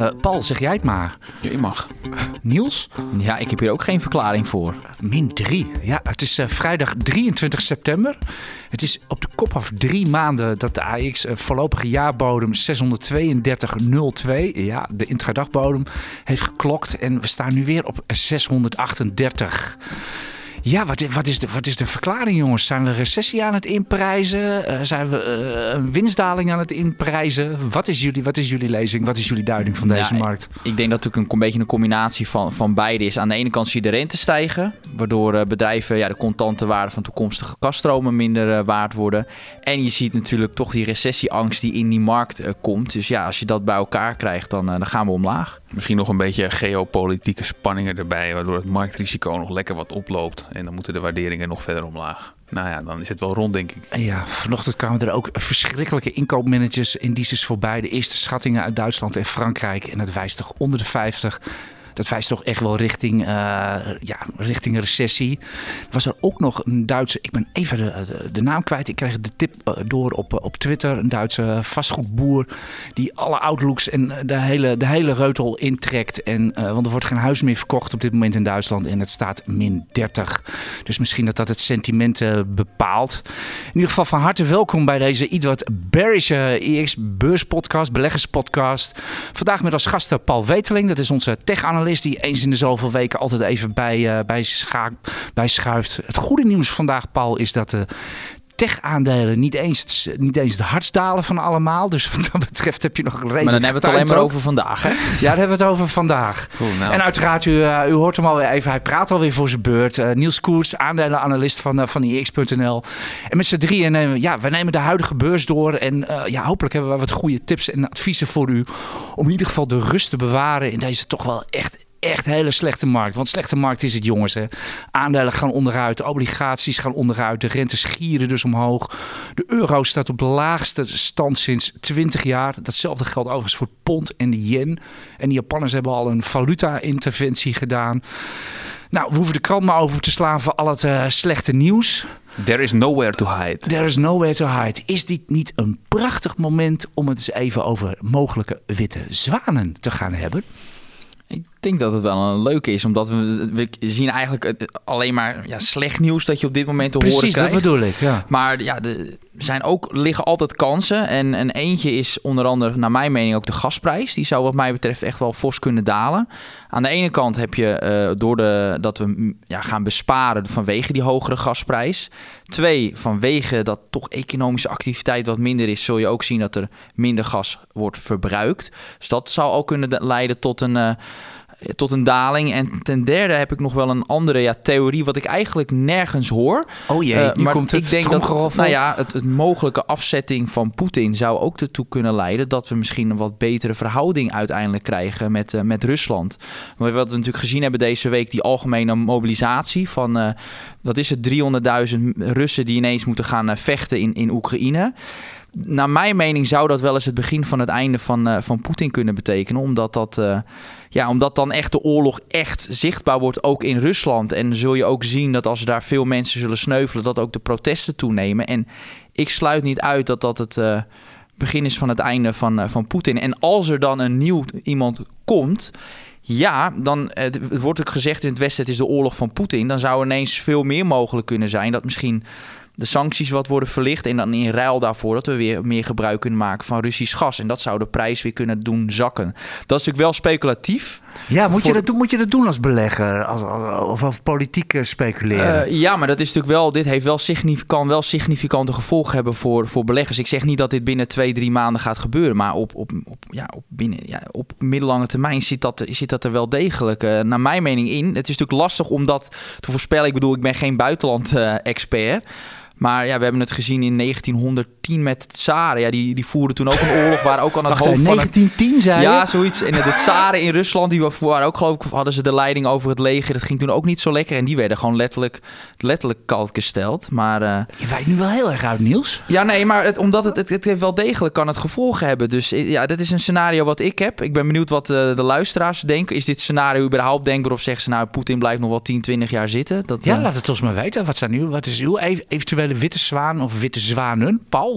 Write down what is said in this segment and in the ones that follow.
Uh, Paul, zeg jij het maar. Je mag. Niels? Ja, ik heb hier ook geen verklaring voor. Min 3. Ja, het is uh, vrijdag 23 september. Het is op de kop af drie maanden dat de AX uh, voorlopige jaarbodem 632,02, ja, de intradagbodem, heeft geklokt. En we staan nu weer op 638. Ja, wat, wat, is de, wat is de verklaring, jongens? Zijn we recessie aan het inprijzen? Uh, zijn we uh, een winstdaling aan het inprijzen? Wat is, jullie, wat is jullie lezing? Wat is jullie duiding van deze ja, markt? Ik, ik denk dat het ook een, een beetje een combinatie van, van beide is. Aan de ene kant zie je de rente stijgen, waardoor uh, bedrijven ja, de contante waarde van toekomstige kaststromen minder waard worden. En je ziet natuurlijk toch die recessieangst die in die markt komt. Dus ja, als je dat bij elkaar krijgt, dan, dan gaan we omlaag. Misschien nog een beetje geopolitieke spanningen erbij, waardoor het marktrisico nog lekker wat oploopt. En dan moeten de waarderingen nog verder omlaag. Nou ja, dan is het wel rond, denk ik. Ja, vanochtend kwamen er ook verschrikkelijke inkoopmanagers, indices voorbij. De eerste schattingen uit Duitsland en Frankrijk. En het wijst toch onder de 50 dat wijst toch echt wel richting, uh, ja, richting recessie. Was er ook nog een Duitse, ik ben even de, de, naam kwijt. Ik kreeg de tip uh, door op, op Twitter. Een Duitse vastgoedboer die alle outlooks en de hele, de hele reutel intrekt. En, want er wordt geen huis meer verkocht op dit moment in Duitsland. En het staat min 30. Dus misschien dat dat het sentiment bepaalt. In ieder geval van harte welkom bij deze iets wat bearische EX beurspodcast, beleggerspodcast. Vandaag met als gasten Paul Weteling. Dat is onze tech-analyst die eens in de zoveel weken altijd even bij, uh, bij, bij schuift. Het goede nieuws vandaag, Paul, is dat de tech-aandelen niet eens, niet eens de hardst dalen van allemaal. Dus wat dat betreft heb je nog een reden. Maar dan hebben we het alleen maar over vandaag, hè? Ja, dan hebben we het over vandaag. Cool, nou. En uiteraard, u, uh, u hoort hem alweer even. Hij praat alweer voor zijn beurt. Uh, Niels Koerts, aandelenanalist van, uh, van IX.nl. En met z'n drieën nemen ja, we nemen de huidige beurs door. En ja, hopelijk hebben we wat goede tips en adviezen voor u. Om in ieder geval de rust te bewaren in deze toch wel echt echt hele slechte markt. Want slechte markt is het, jongens. Hè. Aandelen gaan onderuit, de obligaties gaan onderuit, de rentes gieren dus omhoog. De euro staat op de laagste stand sinds 20 jaar. Datzelfde geldt overigens voor het pond en de yen. En de Japanners hebben al een valuta-interventie gedaan. Nou, we hoeven de krant maar over te slaan voor al het uh, slechte nieuws. There is nowhere to hide. There is nowhere to hide. Is dit niet een prachtig moment om het eens even over mogelijke witte zwanen te gaan hebben? Ik denk dat het wel een leuke is, omdat we, we zien eigenlijk alleen maar ja, slecht nieuws dat je op dit moment te Precies, horen krijgt. Precies, dat bedoel ik, ja. Maar ja, er zijn ook, liggen altijd kansen. En, en eentje is onder andere, naar mijn mening, ook de gasprijs. Die zou wat mij betreft echt wel fors kunnen dalen. Aan de ene kant heb je, uh, door de, dat we ja, gaan besparen vanwege die hogere gasprijs. Twee, vanwege dat toch economische activiteit wat minder is, zul je ook zien dat er minder gas wordt verbruikt. Dus dat zou ook kunnen leiden tot een... Uh, tot een daling. En ten derde heb ik nog wel een andere ja, theorie, wat ik eigenlijk nergens hoor. Oh jee, uh, maar komt ik denk dat nou ja, het, het, mogelijke afzetting van Poetin zou ook ertoe kunnen leiden dat we misschien een wat betere verhouding uiteindelijk krijgen met, uh, met Rusland. Maar wat we natuurlijk gezien hebben deze week, die algemene mobilisatie van, uh, wat is het, 300.000 Russen die ineens moeten gaan vechten in, in Oekraïne naar mijn mening zou dat wel eens het begin van het einde van, uh, van Poetin kunnen betekenen. Omdat, dat, uh, ja, omdat dan echt de oorlog echt zichtbaar wordt, ook in Rusland. En zul je ook zien dat als daar veel mensen zullen sneuvelen, dat ook de protesten toenemen. En ik sluit niet uit dat dat het uh, begin is van het einde van, van Poetin. En als er dan een nieuw iemand komt. Ja, dan het wordt ook gezegd in het Westen: het is de oorlog van Poetin. Dan zou ineens veel meer mogelijk kunnen zijn dat misschien de sancties wat worden verlicht. En dan in ruil daarvoor dat we weer meer gebruik kunnen maken van Russisch gas. En dat zou de prijs weer kunnen doen zakken. Dat is natuurlijk wel speculatief. Ja, moet, je, dat doen, moet je dat doen als belegger? Als, als, of als politiek speculeren? Uh, ja, maar dat is natuurlijk wel. Dit heeft wel kan wel significante gevolgen hebben voor, voor beleggers. Ik zeg niet dat dit binnen twee, drie maanden gaat gebeuren. Maar op, op, op, ja, op, binnen, ja, op middellange termijn zit dat, zit dat er wel degelijk, uh, naar mijn mening, in. Het is natuurlijk lastig om dat te voorspellen. Ik bedoel, ik ben geen buitenland-expert. Maar ja, we hebben het gezien in 1910 met Tsaren. Ja, die, die voeren toen ook een oorlog, waar ook aan het Wacht, hoofd van... een- 1910 zei je? Ja, zoiets. En de Tsaren in Rusland, die waren ook geloof ik, hadden ze de leiding over het leger. Dat ging toen ook niet zo lekker. En die werden gewoon letterlijk, letterlijk kalt gesteld. Maar eh, Je wijkt nu wel heel erg uit, Niels. ja, nee, maar het, omdat het, het, het heeft wel degelijk kan het gevolgen hebben. Dus eh, ja, dit is een scenario wat ik heb. Ik ben benieuwd wat eh, de luisteraars denken. Is dit scenario überhaupt denkbaar? Of zeggen ze nou, Poetin blijft nog wel 10, 20 jaar zitten? Dat, Ja, laat het ons maar weten. Wat, zijn uw, wat is uw ev- eventuele witte zwaan of witte zwanen? Paul,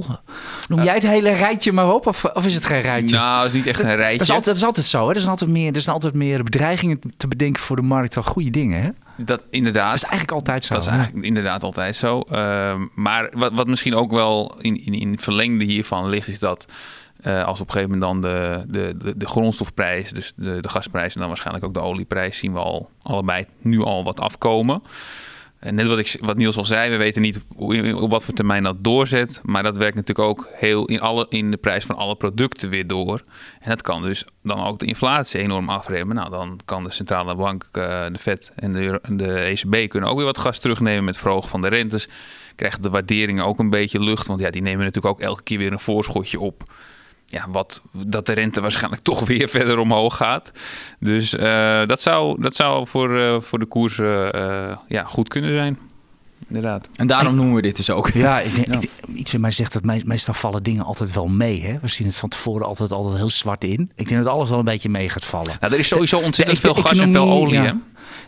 noem jij het hele rijtje maar op? Of, of is het geen rijtje? Nou, het is niet echt een rijtje. dat, is altijd, dat is altijd zo. Hè? Er, zijn altijd meer, er zijn altijd meer bedreigingen te bedenken voor de markt dan goede dingen. Hè? Dat inderdaad. Dat is eigenlijk altijd zo. Dat is eigenlijk inderdaad altijd zo. Ehm, maar wat, wat misschien ook wel in, in, in het verlengde hiervan ligt, is dat eh, als op een gegeven moment dan de, de, de, de grondstofprijs, dus de, de gasprijs en dan waarschijnlijk ook de olieprijs, zien we al allebei nu al wat afkomen. En net wat, ik, wat Niels al zei, we weten niet op wat voor termijn dat doorzet. Maar dat werkt natuurlijk ook heel in, alle, in de prijs van alle producten weer door. En dat kan dus dan ook de inflatie enorm afremmen. Nou, dan kan de centrale bank, eh, de Fed en de, de ECB kunnen ook weer wat gas terugnemen met verhogen van de rentes. Krijgen de waarderingen ook een beetje lucht. Want ja, die nemen natuurlijk ook elke keer weer een voorschotje op. Ja, wat, dat de rente waarschijnlijk toch weer verder omhoog gaat. Dus eh, dat zou, dat zou voor, eh, voor de koersen eh, ja, goed kunnen zijn. Inderdaad. En daarom noemen we dit dus ook. Ja, ik denk, ik- iets in mij zegt dat me- meestal vallen dingen altijd wel mee. Hè? We zien het van tevoren altijd, altijd heel zwart in. Ik denk dat alles wel een beetje mee gaat vallen. Nou, er is sowieso ontzettend De- de veel gas en veel olie. ja. Hè?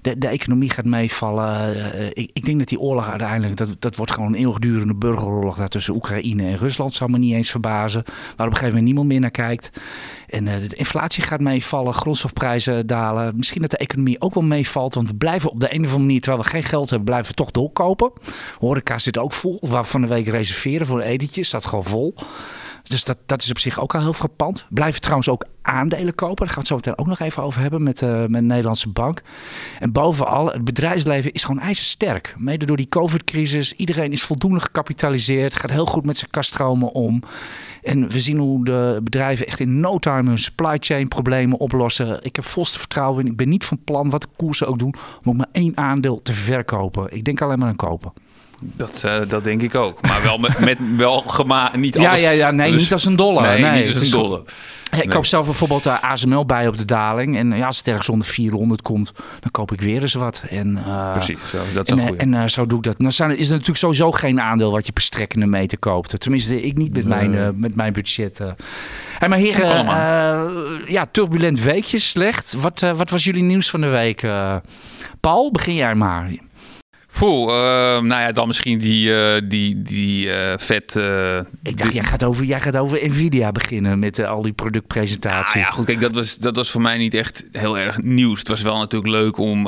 De, de economie gaat meevallen. Eh, ik, ik denk dat die oorlog uiteindelijk, dat, dat wordt gewoon een eeuwigdurende burgeroorlog daar tussen Oekraïne en Rusland. Zou me niet eens verbazen. Waar op een gegeven moment niemand meer naar kijkt. En eh, de inflatie gaat meevallen, grondstofprijzen dalen. Misschien dat de economie ook wel meevalt. Want we blijven op de een of andere manier, terwijl we geen geld hebben, blijven toch doorkopen. Horeca zit ook vol. Waar van de week reserveren voor een etentje, staat gewoon vol. Dus dat, dat is op zich ook al heel frappant. Blijven trouwens ook aandelen kopen. Daar gaan we het zo meteen ook nog even over hebben met, eh, met de Nederlandse bank. En bovenal, het bedrijfsleven is gewoon ijzersterk. Mede door die COVID-crisis. Iedereen is voldoende gecapitaliseerd. Gaat heel goed met zijn kaststromen om. En we zien hoe de bedrijven echt in no time hun supply chain problemen oplossen. Ik heb volste vertrouwen in. Ik ben niet van plan, wat de koersen ook doen, om ook maar één aandeel te verkopen. Ik denk alleen maar aan kopen. Dat, eh, dat denk ik ook. Maar wel met, met wel gema niet Ja, alles. ja, ja, nee, Dus- niet als een dollar. Nee, Nee, niet als een dollar. Ik koop zelf bijvoorbeeld de ASML bij op de daling. En ja, als het ergens onder 400 komt, dan koop ik weer eens wat. En, eh, Precies, zo, dat is En, een eh, goede. en eh, zo doe ik dat. Nou zijn, is er natuurlijk sowieso geen aandeel wat je per strekkende meter koopt. Tenminste, ik niet met, mijn, eh, met mijn budget. eh. Hey, maar heren, eh, ja, turbulent weekje, slecht. Wat, eh, wat was jullie nieuws van de week? eh? Paul, begin jij maar. Poeh, eh, nou ja, dan misschien die, eh, die, die eh, vet... eh, Ik dacht, jij gaat over, jij gaat over Nvidia beginnen met al die Ah, productpresentatie. ja, goed, kijk, dat was, dat was voor mij niet echt heel erg nieuws. Het was wel natuurlijk leuk om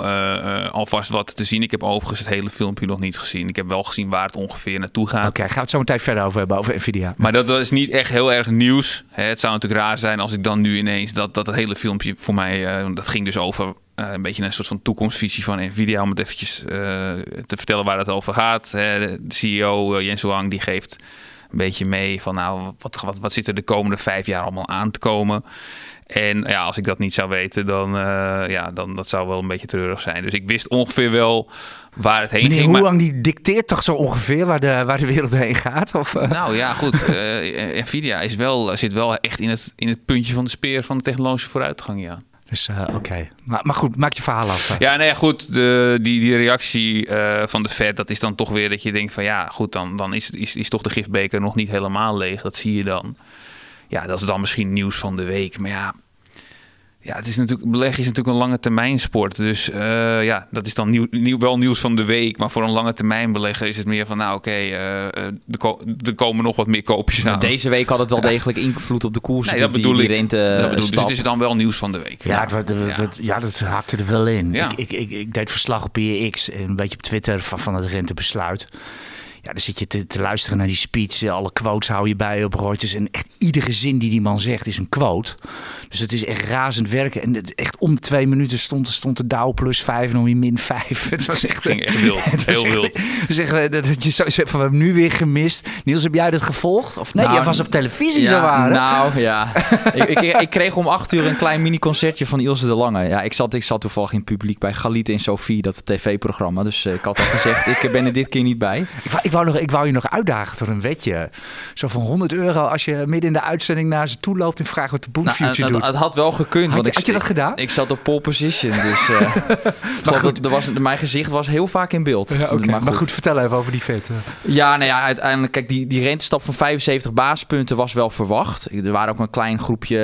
alvast wat te zien. Ik heb overigens het hele filmpje nog niet gezien. Ik heb wel gezien waar het ongeveer naartoe gaat. Oké, gaan we het zo meteen verder over hebben, over Nvidia. Maar dat was niet echt heel erg nieuws. Hè, het zou natuurlijk raar zijn als ik dan nu ineens dat, dat het hele filmpje voor mij, dat ging dus over eh, een beetje een soort van toekomstvisie van Nvidia. Om het eventjes eh, te vertellen waar het over gaat. Hè, de CEO eh, Jens Wang die geeft een beetje mee van nou, wat, wat, wat zit er de komende vijf jaar allemaal aan te komen. En ja, als ik dat niet zou weten, dan, eh, ja, dan dat zou wel een beetje treurig zijn. Dus ik wist ongeveer wel waar het heen Meneer ging. maar- Hoelang die dicteert toch zo ongeveer waar de, waar de wereld heen gaat? Of, nou ja, goed. Nvidia is wel, zit wel echt in het, in het puntje van de speer van de technologische vooruitgang, ja. Dus eh, oké. Maar, maar goed, maak je verhaal af. Ja, nee, goed. De, die, die reactie eh, van de Fed, dat is dan toch weer dat je denkt van ja, goed, dan, dan is, is, is toch de gifbeker nog niet helemaal leeg. Dat zie je dan. Ja, dat is dan misschien nieuws van de week. Maar ja, ja het is natuurlijk, beleggen is natuurlijk een lange termijn sport. Dus eh, ja, dat is dan nieuw, nieuw, wel nieuws van de week. Maar voor een lange termijn belegger is het meer van nou oké, eh, eh, er, ko- er komen nog wat meer koopjes aan. Deze week had het wel degelijk invloed op de koers. Nee, dat bedoel die, ik. die rente Dat bedoel, dus het is dan wel nieuws van de week. Ja, dat, dat, Ja. dat- ja, dat haakte er wel in. Ja. Ik, ik, ik, ik deed verslag op IEX en een beetje op Twitter van, van het rentebesluit. Ja, dan zit je te, te luisteren naar die speech. Alle quotes hou je bij op Reuters. En echt iedere zin die die man zegt is een quote. Dus het is echt razend werken. En het- echt om de twee minuten stond, stond de Dow plus 5 en dan weer min 5. Het was echt, ging echt wild. het was Heel echt- wild. Zeg, dat, dat je zo zegt van we hebben nu weer gemist. Niels, heb jij dat gevolgd? Of nee, Nou, jij was op televisie zo Ja, hè? nou ja. ik, ik, ik kreeg om acht uur een klein mini-concertje van Ilse de Lange. Ja, ik zat, ik zat toevallig in publiek bij Galit en Sophie, dat tv-programma. Dus eh, ik had al gezegd, ik ben er dit keer niet bij. Ik, wou, ik, wou nog, ik wou je nog uitdagen door een wetje. Zo van 100 euro als je midden in de uitzending naar ze toe loopt en vraagt wat de Boom Nou, Future het, doet. het had wel gekund. Had want je- ik, had je dat gedaan? Ik, zat op pole position, dus eh, geloof dat, er was, mijn gezicht was heel vaak in beeld. Ja, oké. Maar Maar, goed. goed. vertel even over die vet. Ja, nou ja, uiteindelijk, kijk, die, die rentestap van 75 basispunten was wel verwacht. Er waren ook een klein groepje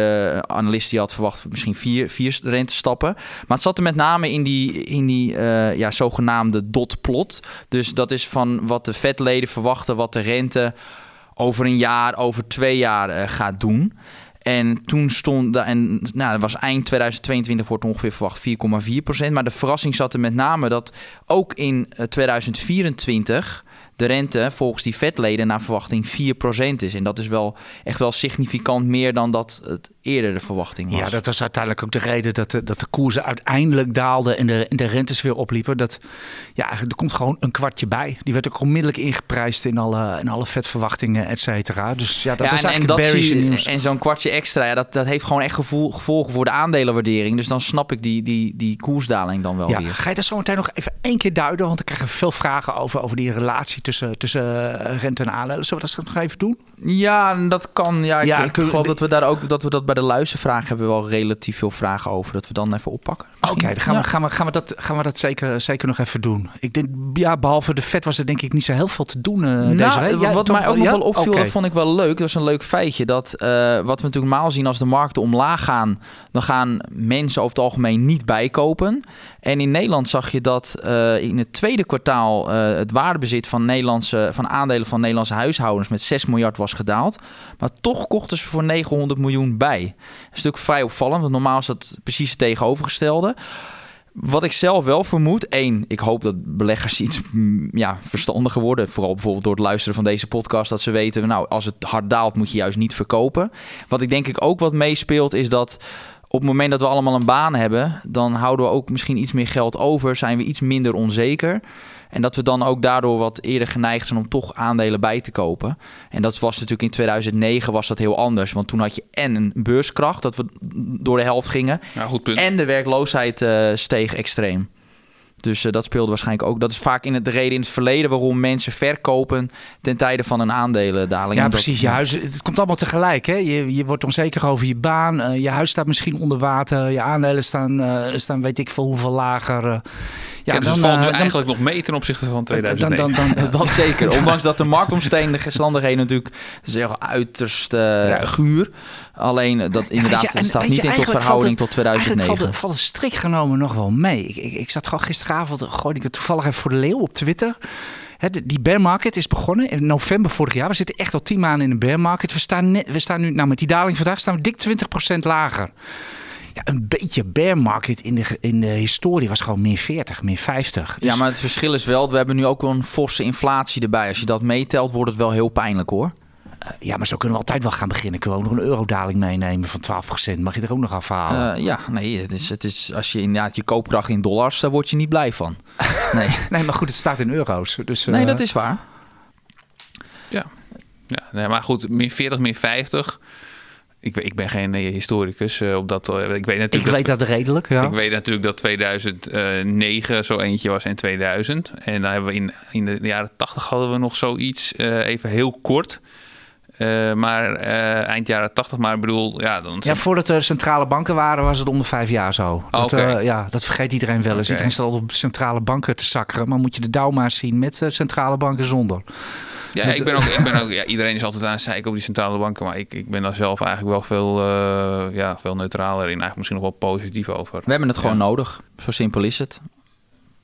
eh, analisten die had verwacht misschien vier, vier rentestappen. Maar het zat er met name in die, in die eh, ja, zogenaamde dot-plot. Dus dat is van wat de vetleden verwachten, wat de rente over een jaar, over twee jaar gaat doen. En toen stond, en nou, dat was eind 2022 wordt ongeveer verwacht 4,4% Maar de verrassing zat er met name dat ook in eh, 2024 de rente volgens die vetleden naar verwachting 4% is. En dat is wel echt wel significant meer dan dat het eerder de verwachting was. Ja, dat was uiteindelijk ook de reden dat de, dat de koersen uiteindelijk daalden en de, en de rentes weer opliepen. Dat, ja, er komt gewoon een kwartje bij. Die werd ook onmiddellijk ingeprijsd in alle, in alle vetverwachtingen, et cetera. Dus ja, dat ja, is en, en, eigenlijk dat zie nieuws. en zo'n kwartje extra, ja, dat, dat heeft gewoon echt gevoel, gevolgen voor de aandelenwaardering. Dus dan snap ik die, die, die koersdaling dan wel Ja, weer. ga je dat zo meteen nog even één keer duiden? Want ik krijg er veel vragen over, over die relatie tussen, tussen eh, rente en aandelen. Zullen we dat nog even doen? Ja, dat kan. Ja, ik, Ja, ik geloof dat we daar ook dat we dat bij de luistervragen hebben we wel relatief veel vragen over. Dat we dan even oppakken. Oké, dan gaan, Ja. we, gaan, we, gaan, we dat, gaan we dat zeker, zeker nog even doen. Ik denk, ja, behalve de vet was er denk ik niet zo heel veel te doen eh, deze Nou, week. Jij wat toch mij ook wel? nog Ja? wel opviel, dat vond ik wel leuk. Dat was een leuk feitje. Dat eh, wat we natuurlijk normaal zien als de markten omlaag gaan, dan gaan mensen over het algemeen niet bijkopen. En in Nederland zag je dat eh, in het tweede kwartaal eh, het waardebezit van, Nederlandse, van aandelen van Nederlandse huishoudens met 6 miljard was gedaald. Maar toch kochten ze voor 900 miljoen bij. Dat is natuurlijk vrij opvallend, want normaal is dat precies het tegenovergestelde. Wat ik zelf wel vermoed, één, ik hoop dat beleggers iets mm, ja, verstandiger worden. Vooral bijvoorbeeld door het luisteren van deze podcast, dat ze weten, nou, als het hard daalt, moet je juist niet verkopen. Wat ik denk ik ook wat meespeelt, is dat op het moment dat we allemaal een baan hebben, dan houden we ook misschien iets meer geld over, zijn we iets minder onzeker. En dat we dan ook daardoor wat eerder geneigd zijn om toch aandelen bij te kopen. En dat was natuurlijk in 2009 was dat heel anders. Want toen had je en een beurskracht, dat we door de helft gingen. Ja, goed punt. En de werkloosheid eh, steeg extreem. Dus eh, dat speelde waarschijnlijk ook. Dat is vaak in het, de reden in het verleden waarom mensen verkopen ten tijde van een aandelendaling. Ja, precies. Je huis, het komt allemaal tegelijk. Hè? Je, je wordt onzeker over je baan. eh, je huis staat misschien onder water. Je aandelen staan, eh, staan weet ik veel hoeveel lager. Eh. Ja, dus het valt eh, nu dan- eigenlijk nog mee ten opzichte van dan, 2009. dan, dan, dan, Dat zeker. Ondanks dat de marktomstandigheden natuurlijk zeggen, uiterst eh, Ja. guur. Alleen eh, dat inderdaad weet je, en het staat niet je, in tot verhouding tot Eigenlijk 2009. valt, valt het strikt genomen nog wel mee. Ik, ik, ik zat gewoon gisteravond, gooide ik het toevallig even voor de leeuw op Twitter. Hè, de- die bear market is begonnen in november vorig jaar. We zitten echt al tien maanden in een bear market. We staan, net, we staan nu, nou met die daling vandaag, staan we dik 20% lager. Ja, een beetje bear market in de, ge- in de historie was gewoon meer 40, meer 50. Ja, Dus- maar het verschil is wel, we hebben nu ook wel een forse inflatie erbij. Als je dat meetelt, wordt het wel heel pijnlijk hoor. ja, maar zo kunnen we altijd wel gaan beginnen. Kunnen we ook nog een eurodaling meenemen van 12%. Mag je er ook nog afhalen? Eh, ja, nee, het is, het is, als je inderdaad je koopkracht in dollars, daar word je niet blij van. Nee, nee, maar goed, het staat in euro's. Dus, nee eh, dat is waar. Ja, nee, maar goed, meer 40, meer 50. Ik, ben- ik ben geen eh, historicus eh, op dat. eh, ik weet natuurlijk Ik weet dat redelijk, ja. Ik weet natuurlijk dat 2009 zo eentje was en 2000. En dan hebben we in, in de jaren 80 hadden we nog zoiets, even heel kort. Maar eind jaren 80, maar ik bedoel, ja, dan Ja, voordat er centrale banken waren, was het om de vijf jaar zo. Dat, ja, dat vergeet iedereen wel eens. Oké. Iedereen staat op centrale banken te zakkeren. Maar moet je de Dow maar zien met centrale banken zonder. Ja, ik ben ook, ik ben ook ja, iedereen is altijd aan het zeiken op die centrale banken, maar ik, ik ben daar zelf eigenlijk wel veel, eh, ja, veel neutraler in. Eigenlijk misschien nog wel positief over. We hebben het gewoon nodig. Zo simpel is het.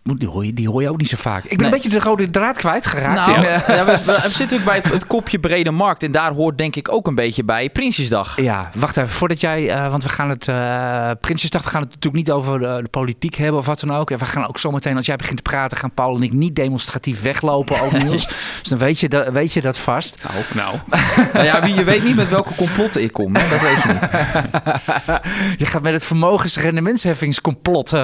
Die, hoor je, die hoor je ook niet zo vaak. Ik ben Nee. een beetje de rode draad kwijtgeraakt. Nou, in, ja, we, we zitten natuurlijk bij het, het kopje brede markt. En daar hoort denk ik ook een beetje bij Prinsjesdag. Ja, wacht even. Voordat jij, eh, want we gaan het, eh Prinsjesdag, we gaan het natuurlijk niet over de, de politiek hebben of wat dan ook. En we gaan ook zometeen, als jij begint te praten, gaan Paul en ik niet demonstratief weglopen, ook Niels. dus dan weet je, dat, weet je dat vast. Nou, nou. Nou ja, wie, je weet niet met welke complotten ik kom. Hè? Dat weet je niet. Je gaat met het vermogensrendementsheffingscomplot eh,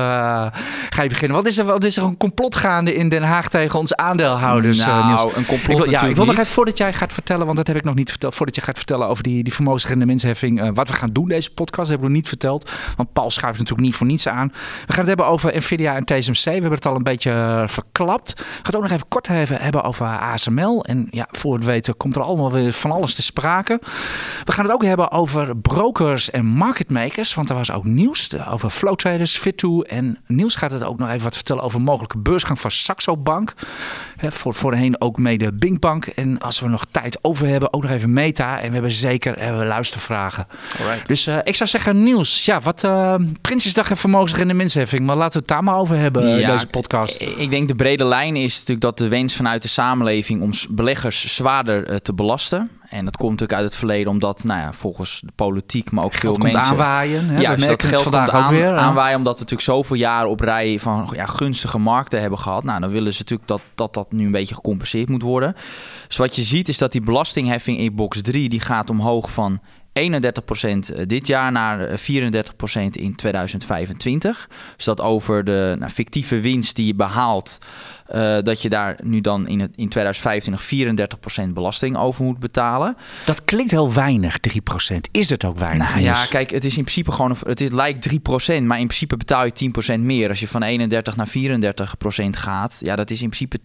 ga je beginnen. Wat is, er, wat is er een complot gaande in Den Haag tegen onze aandeelhouders, eh, nou, een complot Ik wil, ja, ik wil nog even, voordat jij gaat vertellen, want dat heb ik nog niet verteld, voordat je gaat vertellen over die, die vermogensrendementsheffing, eh, wat we gaan doen deze podcast, hebben we nog niet verteld, want Paul schuift natuurlijk niet voor niets aan. We gaan het hebben over Nvidia en TSMC, we hebben het al een beetje eh, verklapt. We gaan het ook nog even kort even hebben over ASML en ja, voor het weten komt er allemaal weer van alles te sprake. We gaan het ook hebben over brokers en marketmakers, want er was ook nieuws over flow traders, Fit2 en Niels gaat het ook nog even wat vertellen over mogelijke beursgang van Saxo Bank. Hè, voor, voorheen ook mede Binkbank. En als we nog tijd over hebben, ook nog even Meta. En we hebben zeker hebben we luistervragen. Alright. Dus eh, ik zou zeggen, Niels, ja, wat uh, Prinsjesdag en vermogensrendementsheffing. Maar laten we het daar maar over hebben, eh, Ja, deze podcast. Ik ik denk de brede lijn is natuurlijk dat de wens vanuit de samenleving om beleggers zwaarder eh, te belasten. En dat komt natuurlijk uit het verleden omdat, nou ja, volgens de politiek, maar ook veel mensen... aanwaaien. Hè? Ja, dus dat merken het geld vandaag ook weer. aanwaaien omdat we natuurlijk zoveel jaren op rij van ja, gunstige markten hebben gehad. Nou, dan willen ze natuurlijk dat, dat dat nu een beetje gecompenseerd moet worden. Dus wat je ziet is dat die belastingheffing in box 3 die gaat omhoog van 31% dit jaar naar eh, 34% in 2025. Dus dat over de nou, fictieve winst die je behaalt, eh, dat je daar nu dan in, het, in 2025 34% belasting over moet betalen. Dat klinkt heel weinig, 3%. Is het ook weinig? Nou ja, kijk, het is in principe gewoon, het is, lijkt 3%, maar in principe betaal je 10% meer. Als je van 31 naar 34% gaat, ja, dat is in principe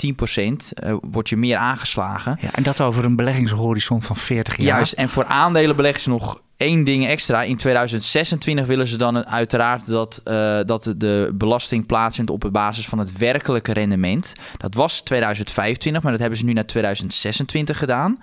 10%, eh word je meer aangeslagen. Ja, en dat over een beleggingshorizon van 40 jaar. Juist, en voor aandelenbeleggers nog één ding extra. In 2026 willen ze dan uiteraard dat, eh, dat de- de belasting plaatsvindt op basis van het werkelijke rendement. Dat was 2025, maar dat hebben ze nu naar 2026 gedaan.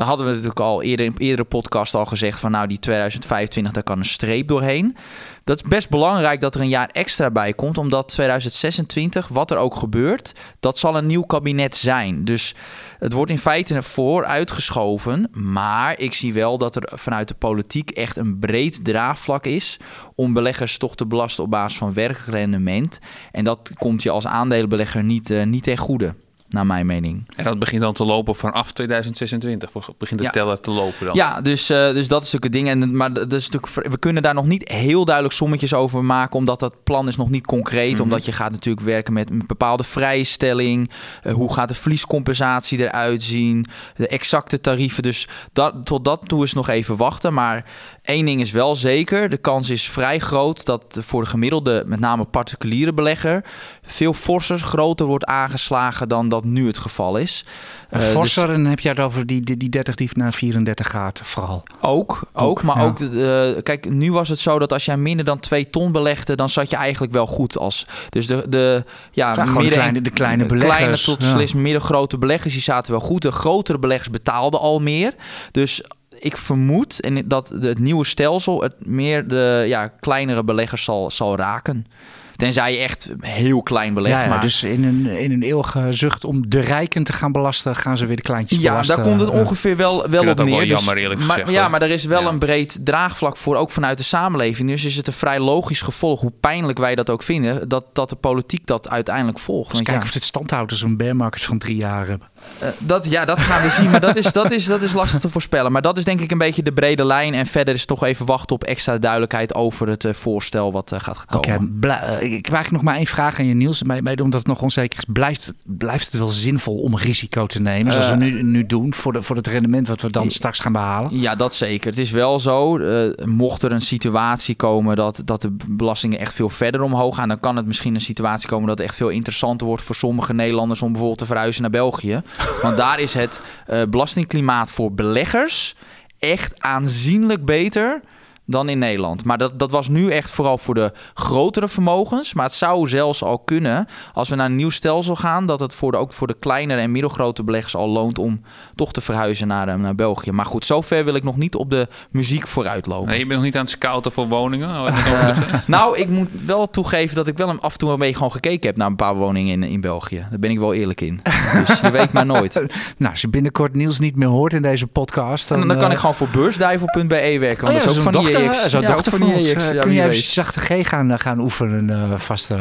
Daar hadden we natuurlijk al eerder in eerdere podcast al gezegd van nou die 2025 daar kan een streep doorheen. Dat is best belangrijk dat er een jaar extra bij komt, omdat 2026, wat er ook gebeurt, dat zal een nieuw kabinet zijn. Dus het wordt in feite vooruitgeschoven, maar ik zie wel dat er vanuit de politiek echt een breed draagvlak is om beleggers toch te belasten op basis van werkelijk rendement. En dat komt je als aandelenbelegger niet, eh, niet ten goede, naar mijn mening. En dat begint dan te lopen vanaf 2026. Begint de Ja. teller te lopen dan. Ja, dus, eh, dus dat is natuurlijk het ding. En, maar dat is natuurlijk, we kunnen daar nog niet heel duidelijk sommetjes over maken, omdat dat plan is nog niet concreet. Mhm. Omdat je gaat natuurlijk werken met een bepaalde vrijstelling. Eh, hoe gaat de verliescompensatie eruit zien? De exacte tarieven. Dus dat, tot dat toe is nog even wachten. Maar één ding is wel zeker. De kans is vrij groot dat voor de gemiddelde, met name particuliere belegger, veel forser, groter wordt aangeslagen dan dat nu het geval is. Een Eh, dus- forser, en dan heb je het over die, die, die 30 die naar 34 gaat, vooral. Ook, ook, Ook, maar ja. ook, de- kijk, nu was het zo dat als jij minder dan 2 ton belegde, dan zat je eigenlijk wel goed als. Dus de, de ja, de kleine- de kleine kleine beleggers, tot ja. slechts middengrote beleggers, die zaten wel goed. De grotere beleggers betaalden al meer. Dus ik vermoed en dat het nieuwe stelsel het meer de ja, kleinere beleggers zal, zal raken. Tenzij je echt heel klein belegt. Ja, ja, maar dus in een, in een eeuwige zucht om de rijken te gaan belasten, gaan ze weer de kleintjes Ja, belasten. daar komt het Ja. ongeveer wel, wel op neer. wel Dus- jammer, eerlijk maar, gezegd, ja, maar er is wel Ja. een breed draagvlak voor, ook vanuit de samenleving. Dus is het een vrij logisch gevolg, hoe pijnlijk wij dat ook vinden, dat, dat de politiek dat uiteindelijk volgt. Dus Want ja, of dit stand houdt als een bear market van drie jaar hebben. Eh, dat, ja, dat gaan we zien, maar dat is, dat, is, dat is lastig te voorspellen. Maar dat is denk ik een beetje de brede lijn. En verder is toch even wachten op extra duidelijkheid over het eh, voorstel wat eh, gaat komen. ik heb eigenlijk nog maar één vraag aan je Niels. Bij, bij, omdat het nog onzeker is, blijft het, blijft het wel zinvol om risico te nemen? Zoals we nu, nu doen voor, de, voor het rendement wat we dan straks gaan behalen? Ja, dat zeker. Het is wel zo, mocht er een situatie komen dat, dat de belastingen echt veel verder omhoog gaan, dan kan het misschien een situatie komen dat het echt veel interessanter wordt voor sommige Nederlanders om bijvoorbeeld te verhuizen naar België. Want daar is het eh, belastingklimaat voor beleggers echt aanzienlijk beter dan in Nederland. Maar dat, dat was nu echt vooral voor de grotere vermogens. Maar het zou zelfs al kunnen, als we naar een nieuw stelsel gaan, dat het voor de, ook voor de kleinere en middelgrote beleggers al loont om toch te verhuizen naar, eh, naar België. Maar goed, zover wil ik nog niet op de muziek vooruit lopen. Nee, je bent nog niet aan het scouten voor woningen? Ik Eh, nou, ik moet wel toegeven dat ik wel af en toe een beetje gewoon gekeken heb naar een paar woningen in, in België. Daar ben ik wel eerlijk in. Dus je weet maar nooit. Nou, als je binnenkort Niels niet meer hoort in deze podcast... Dan, En dan kan eh, ik gewoon voor beursduivel.be werken. Oh Want ja, dat is ook van dochter, Ja, van. Eh, Ja, kun je even zachte G gaan, eh, gaan oefenen eh, vast... eh,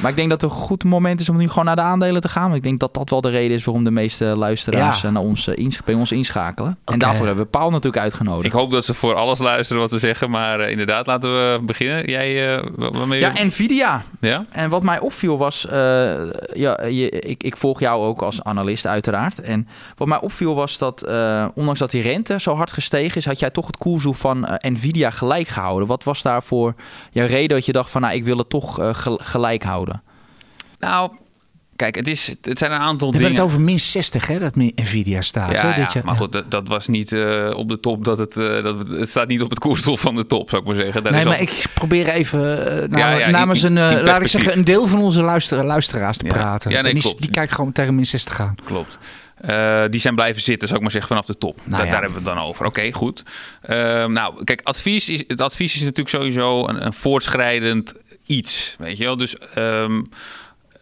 Maar ik denk dat het een goed moment is om nu gewoon naar de aandelen te gaan. Want ik denk dat dat wel de reden is waarom de meeste luisteraars Ja. eh, naar ons, ins- bij ons inschakelen. En daarvoor hebben we Paul natuurlijk uitgenodigd. Ik hoop dat ze voor alles luisteren wat we zeggen. Maar inderdaad, laten we beginnen. Jij, eh, wa- waarmee... Ja, Nvidia. Ja? En wat mij opviel was, eh, ja, je, ik, ik volg jou ook als analist uiteraard. En wat mij opviel was dat, eh, ondanks dat die rente zo hard gestegen is, had jij toch het koersdoel van eh, Nvidia gelijk gehouden. Wat was daarvoor jouw reden dat je dacht van, nou, ik wil het toch eh, gel- gelijk houden? Nou, kijk, het, is, het zijn een aantal We hebben dingen. het over min 60, hè, dat Nvidia staat. Ja, hè, ja, jaar. maar goed, dat, dat was niet eh, op de top. Dat het, eh, dat, het staat niet op het koersdoel van de top, zou ik maar zeggen. Daar Nee, is al- maar ik probeer even nam- Ja, ja, namens in- een, in laat ik zeggen, een deel van onze luister, luisteraars te Ja. praten. Ja, nee, En die, klopt. die kijken gewoon tegen min 60 aan. Klopt. Eh, die zijn blijven zitten, zou ik maar zeggen, vanaf de top. Nou Da- ja. Daar hebben we het dan over. Oké, goed. Ehm, nou, kijk, advies is, het advies is natuurlijk sowieso een, een voortschrijdend iets. Weet je wel? Dus ehm,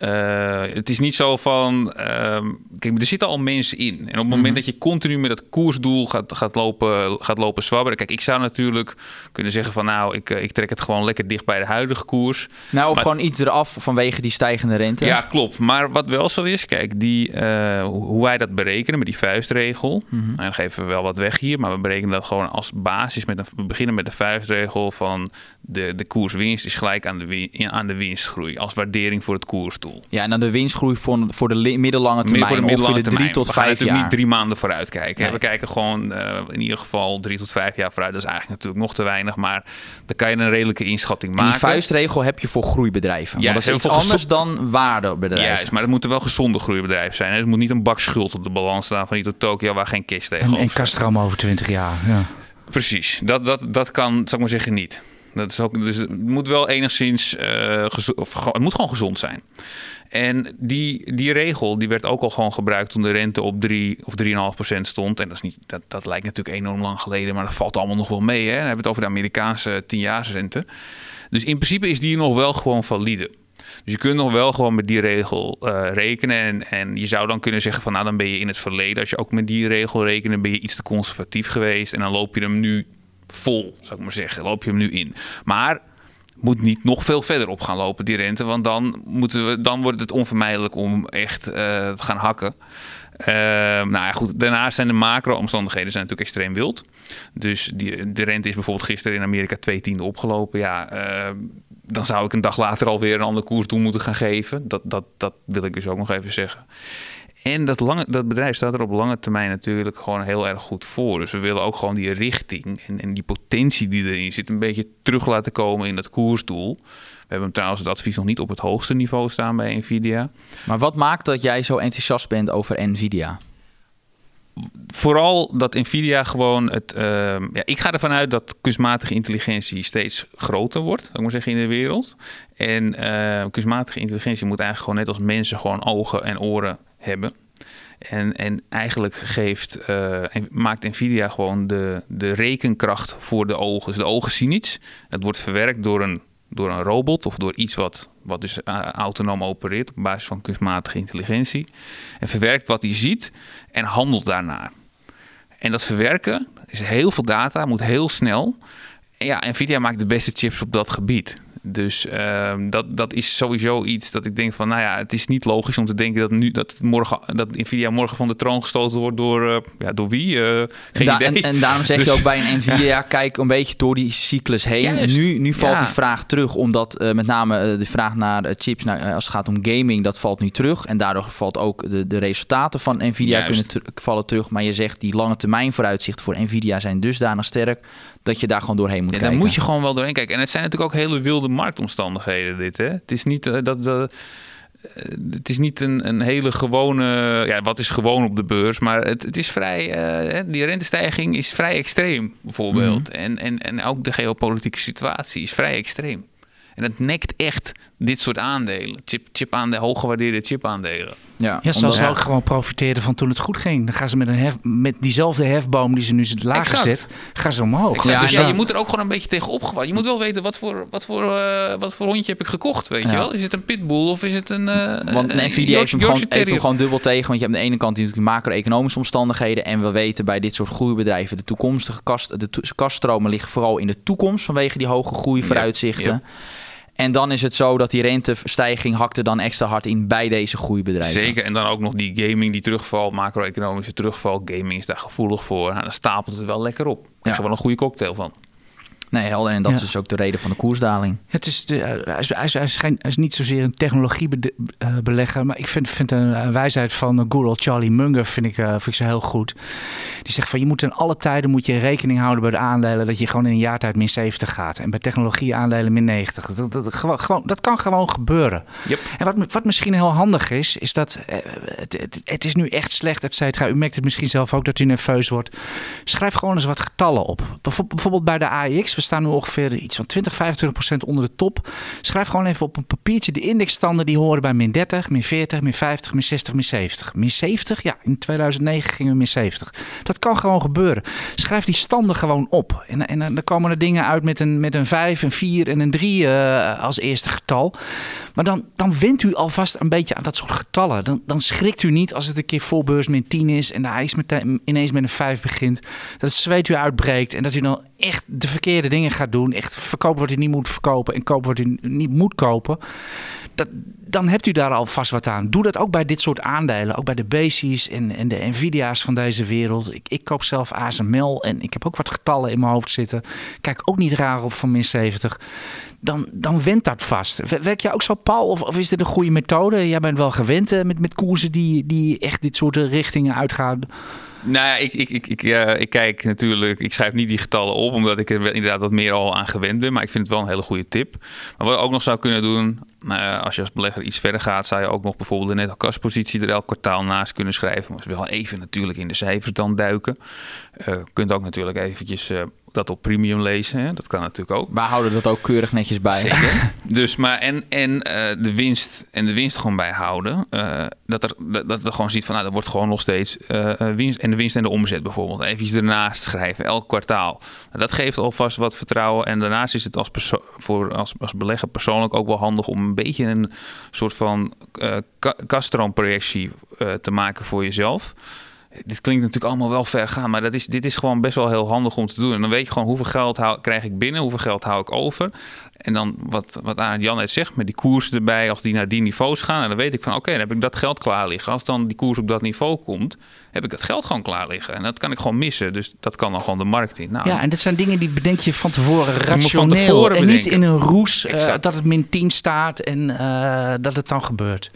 eh, het is niet zo van. ehm, kijk, er zitten al mensen in. En op het moment dat je continu met dat koersdoel gaat, gaat, lopen, gaat lopen zwabberen. Kijk, ik zou natuurlijk kunnen zeggen van nou, ik, eh, ik trek het gewoon lekker dicht bij de huidige koers. Nou, of Maar- gewoon iets eraf vanwege die stijgende rente. Ja, klopt. Maar wat wel zo is, kijk, die, eh, hoe wij dat berekenen met die vuistregel. En dan geven we wel wat weg hier, maar we berekenen dat gewoon als basis. Met een, we beginnen met de vuistregel van de, de koerswinst is gelijk aan de, win- aan de winstgroei. Als waardering voor het koersdoel. Ja, en dan de winstgroei voor, voor de middellange termijn. voor de middellange de drie termijn. tot we gaan vijf natuurlijk jaar. niet drie maanden vooruit kijken. Nee. We kijken gewoon eh, in ieder geval drie tot vijf jaar vooruit. Dat is eigenlijk natuurlijk nog te weinig, maar dan kan je een redelijke inschatting En maken. die vuistregel heb je voor groeibedrijven. Ja, Want dat is iets anders dan waardebedrijven. Juist, maar het moeten wel gezonde groeibedrijven zijn. hè. Het moet niet een bak schuld op de balans staan van niet tot Tokio waar geen cash En, tegenover en. Castram over 20 jaar. Ja. Precies, dat, dat, dat kan, zou ik maar zeggen, niet. Dat is ook, dus het moet wel enigszins, eh, of, het moet gewoon gezond zijn. En die, die regel die werd ook al gewoon gebruikt toen de rente op 3 of 3,5 procent stond. En dat, is niet, dat, dat lijkt natuurlijk enorm lang geleden, maar dat valt allemaal nog wel mee. Hè? Dan hebben we het over de Amerikaanse 10-jaarsrente. Dus in principe is die nog wel gewoon valide. Dus je kunt nog wel gewoon met die regel eh, rekenen. En, en je zou dan kunnen zeggen van nou dan ben je in het verleden. Als je ook met die regel rekent, ben je iets te conservatief geweest. En dan loop je hem nu vol, zou ik maar zeggen. Loop je hem nu in. Maar moet niet nog veel verder op gaan lopen, die rente. Want dan, moeten we, dan wordt het onvermijdelijk om echt eh, te gaan hakken. Ehm, nou ja, goed. Daarnaast zijn de macro-omstandigheden zijn natuurlijk extreem wild. Dus die, de rente is bijvoorbeeld gisteren in Amerika twee tiende opgelopen. Ja, ehm, dan zou ik een dag later alweer een ander koersdoel moeten gaan geven. Dat, dat, dat wil ik dus ook nog even zeggen. En dat, lange, dat bedrijf staat er op lange termijn natuurlijk gewoon heel erg goed voor. Dus we willen ook gewoon die richting en, en die potentie die erin zit... een beetje terug laten komen in dat koersdoel. We hebben trouwens het advies nog niet op het hoogste niveau staan bij Nvidia. Maar wat maakt dat jij zo enthousiast bent over Nvidia? Vooral dat Nvidia gewoon het. ehm, ja, ik ga ervan uit dat kunstmatige intelligentie steeds groter wordt, zou ik maar zeggen, in de wereld. En eh, kunstmatige intelligentie moet eigenlijk gewoon net als mensen gewoon ogen en oren hebben. En, en eigenlijk geeft, en maakt Nvidia gewoon de, de rekenkracht voor de ogen. Dus de ogen zien iets. Het wordt verwerkt door een, door een robot of door iets wat, wat dus eh, autonoom opereert op basis van kunstmatige intelligentie. En verwerkt wat hij ziet en handelt daarnaar. En dat verwerken is heel veel data, moet heel snel. En ja, Nvidia maakt de beste chips op dat gebied. Dus ehm, dat, dat is sowieso iets dat ik denk van, nou ja, het is niet logisch om te denken dat, nu, dat, morgen, dat Nvidia morgen van de troon gestoten wordt door, eh, ja, door wie? Eh, geen Da- idee. en, en daarom zeg Dus- je ook bij een Nvidia, kijk een beetje door die cyclus heen. Juist. Nu, nu valt Ja. die vraag terug, omdat eh, met name de vraag naar chips, naar, als het gaat om gaming, dat valt nu terug. En daardoor valt ook de, de resultaten van Nvidia Juist. kunnen vallen terug. Maar je zegt die lange termijn vooruitzichten voor Nvidia zijn dusdanig sterk, dat je daar gewoon doorheen moet Ja, kijken. daar moet je gewoon wel doorheen kijken. En het zijn natuurlijk ook hele wilde marktomstandigheden dit. Hè? Het is niet eh, dat... dat het is niet een, een hele gewone. Ja, wat is gewoon op de beurs? Maar het, het is vrij. eh, die rentestijging is vrij extreem, bijvoorbeeld. En, en, en ook de geopolitieke situatie is vrij extreem. En dat nekt echt dit soort aandelen. Chip, chip aandelen, hooggewaardeerde chipaandelen. Ja, Ja, zoals ze ook gewoon profiteerden van toen het goed ging. Dan gaan ze met, een hef, met diezelfde hefboom die ze nu lager zet, gaan ze omhoog. Exact. Ja, dus ja, je moet er ook gewoon een beetje tegen opgewassen. Je moet wel weten wat voor, wat voor, eh, wat voor hondje heb ik gekocht, weet je wel? Is het een pitbull of is het een... eh Want een Nvidia heeft hem, gewoon, heeft hem Terrier? gewoon dubbel tegen. Want je hebt aan de ene kant natuurlijk macro-economische omstandigheden. En we weten bij dit soort groeibedrijven... de toekomstige kast, de to- kaststromen liggen vooral in de toekomst... vanwege die hoge groeivooruitzichten. Ja, En dan is het zo dat die rentestijging hakte dan extra hard in bij deze groeibedrijven. Zeker, en dan ook nog die gaming die terugvalt, macro-economische terugval. Gaming is daar gevoelig voor. Nou, dan stapelt het wel lekker op. Daar Ja. is er wel een goede cocktail van. Nee, helder. En dat Ja. is dus ook de reden van de koersdaling. Het is, de, hij, is, hij, is, hij, is geen- hij is niet zozeer een technologiebelegger, maar ik vind, vind een, een wijsheid van uh, old Charlie Munger vind ik, uh, vind ik zo heel goed. Die zegt van je moet in alle tijden moet je rekening houden bij de aandelen dat je gewoon in een jaar tijd min 70 gaat. En bij technologie aandelen min 90. Dat, dat, dat, gewoon, dat kan gewoon gebeuren. Yep. En wat, wat misschien heel handig is, is dat eh, het, het, het is nu echt slecht, et cetera. U merkt het misschien zelf ook dat u nerveus wordt. Schrijf gewoon eens wat getallen op. Bijvoor- Bijvoorbeeld bij de we staan nu ongeveer iets van 20, 25 procent onder de top. Schrijf gewoon even op een papiertje de indexstanden die horen bij min 30, min 40, min 50, min 60, min 70. Min 70? Ja, in 2009 gingen we min 70. Dat kan gewoon gebeuren. Schrijf die standen gewoon op. En, en dan komen er dingen uit met een, met een 5, een 4 en een 3 eh, als eerste getal. Maar dan, dan wint u alvast een beetje aan dat soort getallen. Dan, dan schrikt u niet als het een keer voorbeurs min 10 is en de ijs meteen, ineens met een 5 begint. Dat het zweet u uitbreekt en dat u dan echt de verkeerde dingen gaat doen. Echt verkopen wat u niet moet verkopen en kopen wat u niet moet kopen. Dat, dan hebt u daar alvast wat aan. Doe dat ook bij dit soort aandelen. Ook bij de Basics en, de Nvidia's van deze wereld. Ik, ik koop zelf ASML en ik heb ook wat getallen in mijn hoofd zitten. Kijk ook niet raar op van min 70 dan, dan went dat vast. Werk jij ook zo, Paul? Of, of is dit een goede methode? Jij bent wel gewend eh, met, met koersen die, die echt dit soort eh, richtingen uitgaan. Nou ja, ik, ik, ik, ik, eh, ik kijk natuurlijk, ik schrijf niet die getallen op, omdat ik er inderdaad wat meer al aan gewend ben. Maar ik vind het wel een hele goede tip. Maar wat je ook nog zou kunnen doen, nou als je als belegger iets verder gaat, zou je ook nog bijvoorbeeld de netto kaspositie er elk kwartaal naast kunnen schrijven. Maar wel even natuurlijk in de cijfers dan duiken. Eh kunt ook natuurlijk eventjes eh, dat op premium lezen. Hè? Dat kan natuurlijk ook. Wij houden dat ook keurig netjes bij. Zeker. Dus, maar en, en eh, de winst en de winst gewoon bijhouden. Dat, er, dat, dat er gewoon ziet van, nou, er wordt gewoon nog steeds winst. En de winst en de omzet bijvoorbeeld. Even ernaast schrijven, elk kwartaal. Nou, dat geeft alvast wat vertrouwen. En daarnaast is het als, voor, als, als belegger persoonlijk ook wel handig om een beetje een soort van eh ka- kaststroomprojectie eh, te maken voor jezelf. Dit klinkt natuurlijk allemaal wel ver gaan, maar dat is, dit is gewoon best wel heel handig om te doen. En dan weet je gewoon hoeveel geld krijg ik binnen, hoeveel geld hou ik over. En dan wat, wat Arend Jan net zegt, met die koersen erbij, als die naar die niveaus gaan, en dan weet ik van oké, dan heb ik dat geld klaar liggen. Als dan die koers op dat niveau komt, heb ik dat geld gewoon klaar liggen. En dat kan ik gewoon missen, dus dat kan dan gewoon de markt in. Nou, Ja, en dit zijn dingen die bedenk je van tevoren van rationeel. tevoren en niet in een roes eh, dat het min 10 staat en eh, dat het dan gebeurt.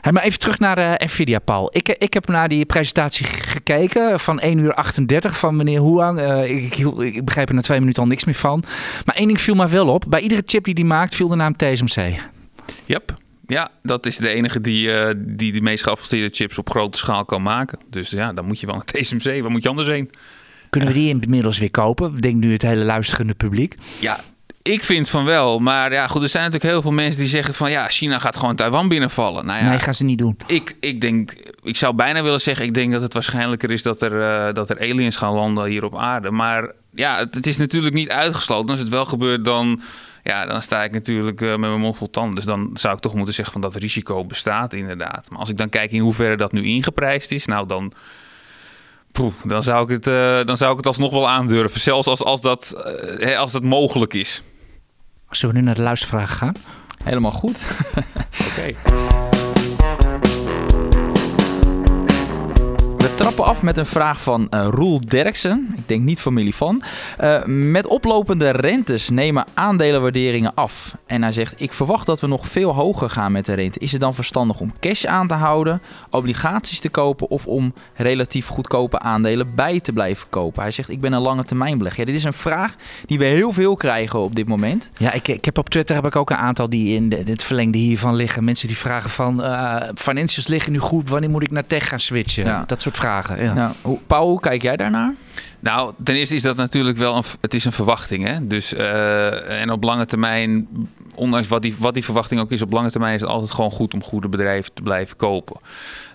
Hey, maar even terug naar eh, Nvidia, Paul. Ik, ik heb naar die presentatie gekeken van 1 uur 38 van meneer Huang. Eh, ik, ik, ik begreep er na twee minuten al niks meer van. Maar één ding viel mij wel op. Bij iedere chip die die maakt viel de naam TSMC. Yep. Ja, dat is de enige die, eh, die de meest geavanceerde chips op grote schaal kan maken. Dus ja, dan moet je wel naar TSMC. Waar moet je anders heen? Kunnen we die inmiddels weer kopen? Denk nu het hele luisterende publiek. Ja, ik vind van wel. Maar ja, goed, er zijn natuurlijk heel veel mensen die zeggen van... ja, China gaat gewoon Taiwan binnenvallen. Nou ja, Nee, gaan ze niet doen. ik, ik denk... Ik zou bijna willen zeggen... ik denk dat het waarschijnlijker is dat er, eh, dat er aliens gaan landen hier op aarde. Maar ja, het, het is natuurlijk niet uitgesloten. Als het wel gebeurt, dan... Ja, dan sta ik natuurlijk eh, met mijn mond vol tanden. Dus dan zou ik toch moeten zeggen van dat risico bestaat inderdaad. Maar als ik dan kijk in hoeverre dat nu ingeprijsd is... nou dan... Poeh, dan, zou ik het, eh, dan zou ik het alsnog wel aandurven. Zelfs als, als, dat, eh, hè, als dat mogelijk is. Zullen we nu naar de luistervragen gaan? Helemaal goed. Oké. Trappen af met een vraag van uh, Roel Derksen. Ik denk niet familie van. Uh, met oplopende rentes nemen aandelenwaarderingen af. En hij zegt: Ik verwacht dat we nog veel hoger gaan met de rente. Is het dan verstandig om cash aan te houden, obligaties te kopen of om relatief goedkope aandelen bij te blijven kopen? Hij zegt: Ik ben een lange termijn belegger. Ja, dit is een vraag die we heel veel krijgen op dit moment. Ja, ik, ik heb op Twitter heb ik ook een aantal die in het verlengde hiervan liggen. Mensen die vragen van uh, financials liggen nu goed, wanneer moet ik naar tech gaan switchen? Ja. Dat soort vragen. Ja. Nou, hoe, Paul, hoe kijk jij daarnaar? Nou, ten eerste is dat natuurlijk wel een, het is een verwachting. Hè? Dus, uh, en op lange termijn, ondanks wat die, wat die verwachting ook is, op lange termijn is het altijd gewoon goed om goede bedrijven te blijven kopen.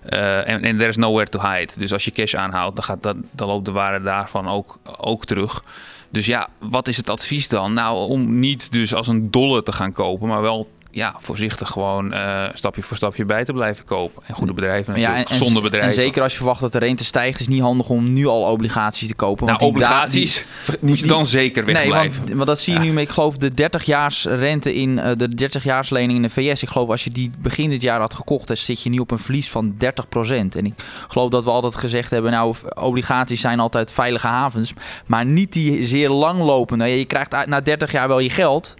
Uh, en there is nowhere to hide. Dus als je cash aanhoudt, dan, gaat dat, dan loopt de waarde daarvan ook, ook terug. Dus ja, wat is het advies dan? Nou, om niet dus als een dolle te gaan kopen, maar wel ja, voorzichtig gewoon uh, stapje voor stapje bij te blijven kopen. En goede bedrijven ja, en, gezonde bedrijven. En zeker als je verwacht dat de rente stijgt, is het niet handig om nu al obligaties te kopen. Want nou, obligaties die, moet je dan zeker wegblijven. Nee, want, dat zie je nu met, ik geloof, de 30-jaars rente in uh, de 30-jaars lening in de VS. Ik geloof als je die begin dit jaar had gekocht, dan zit je nu op een verlies van 30%. En ik geloof dat we altijd gezegd hebben, nou, obligaties zijn altijd veilige havens, maar niet die zeer langlopende. Je krijgt na 30 jaar wel je geld,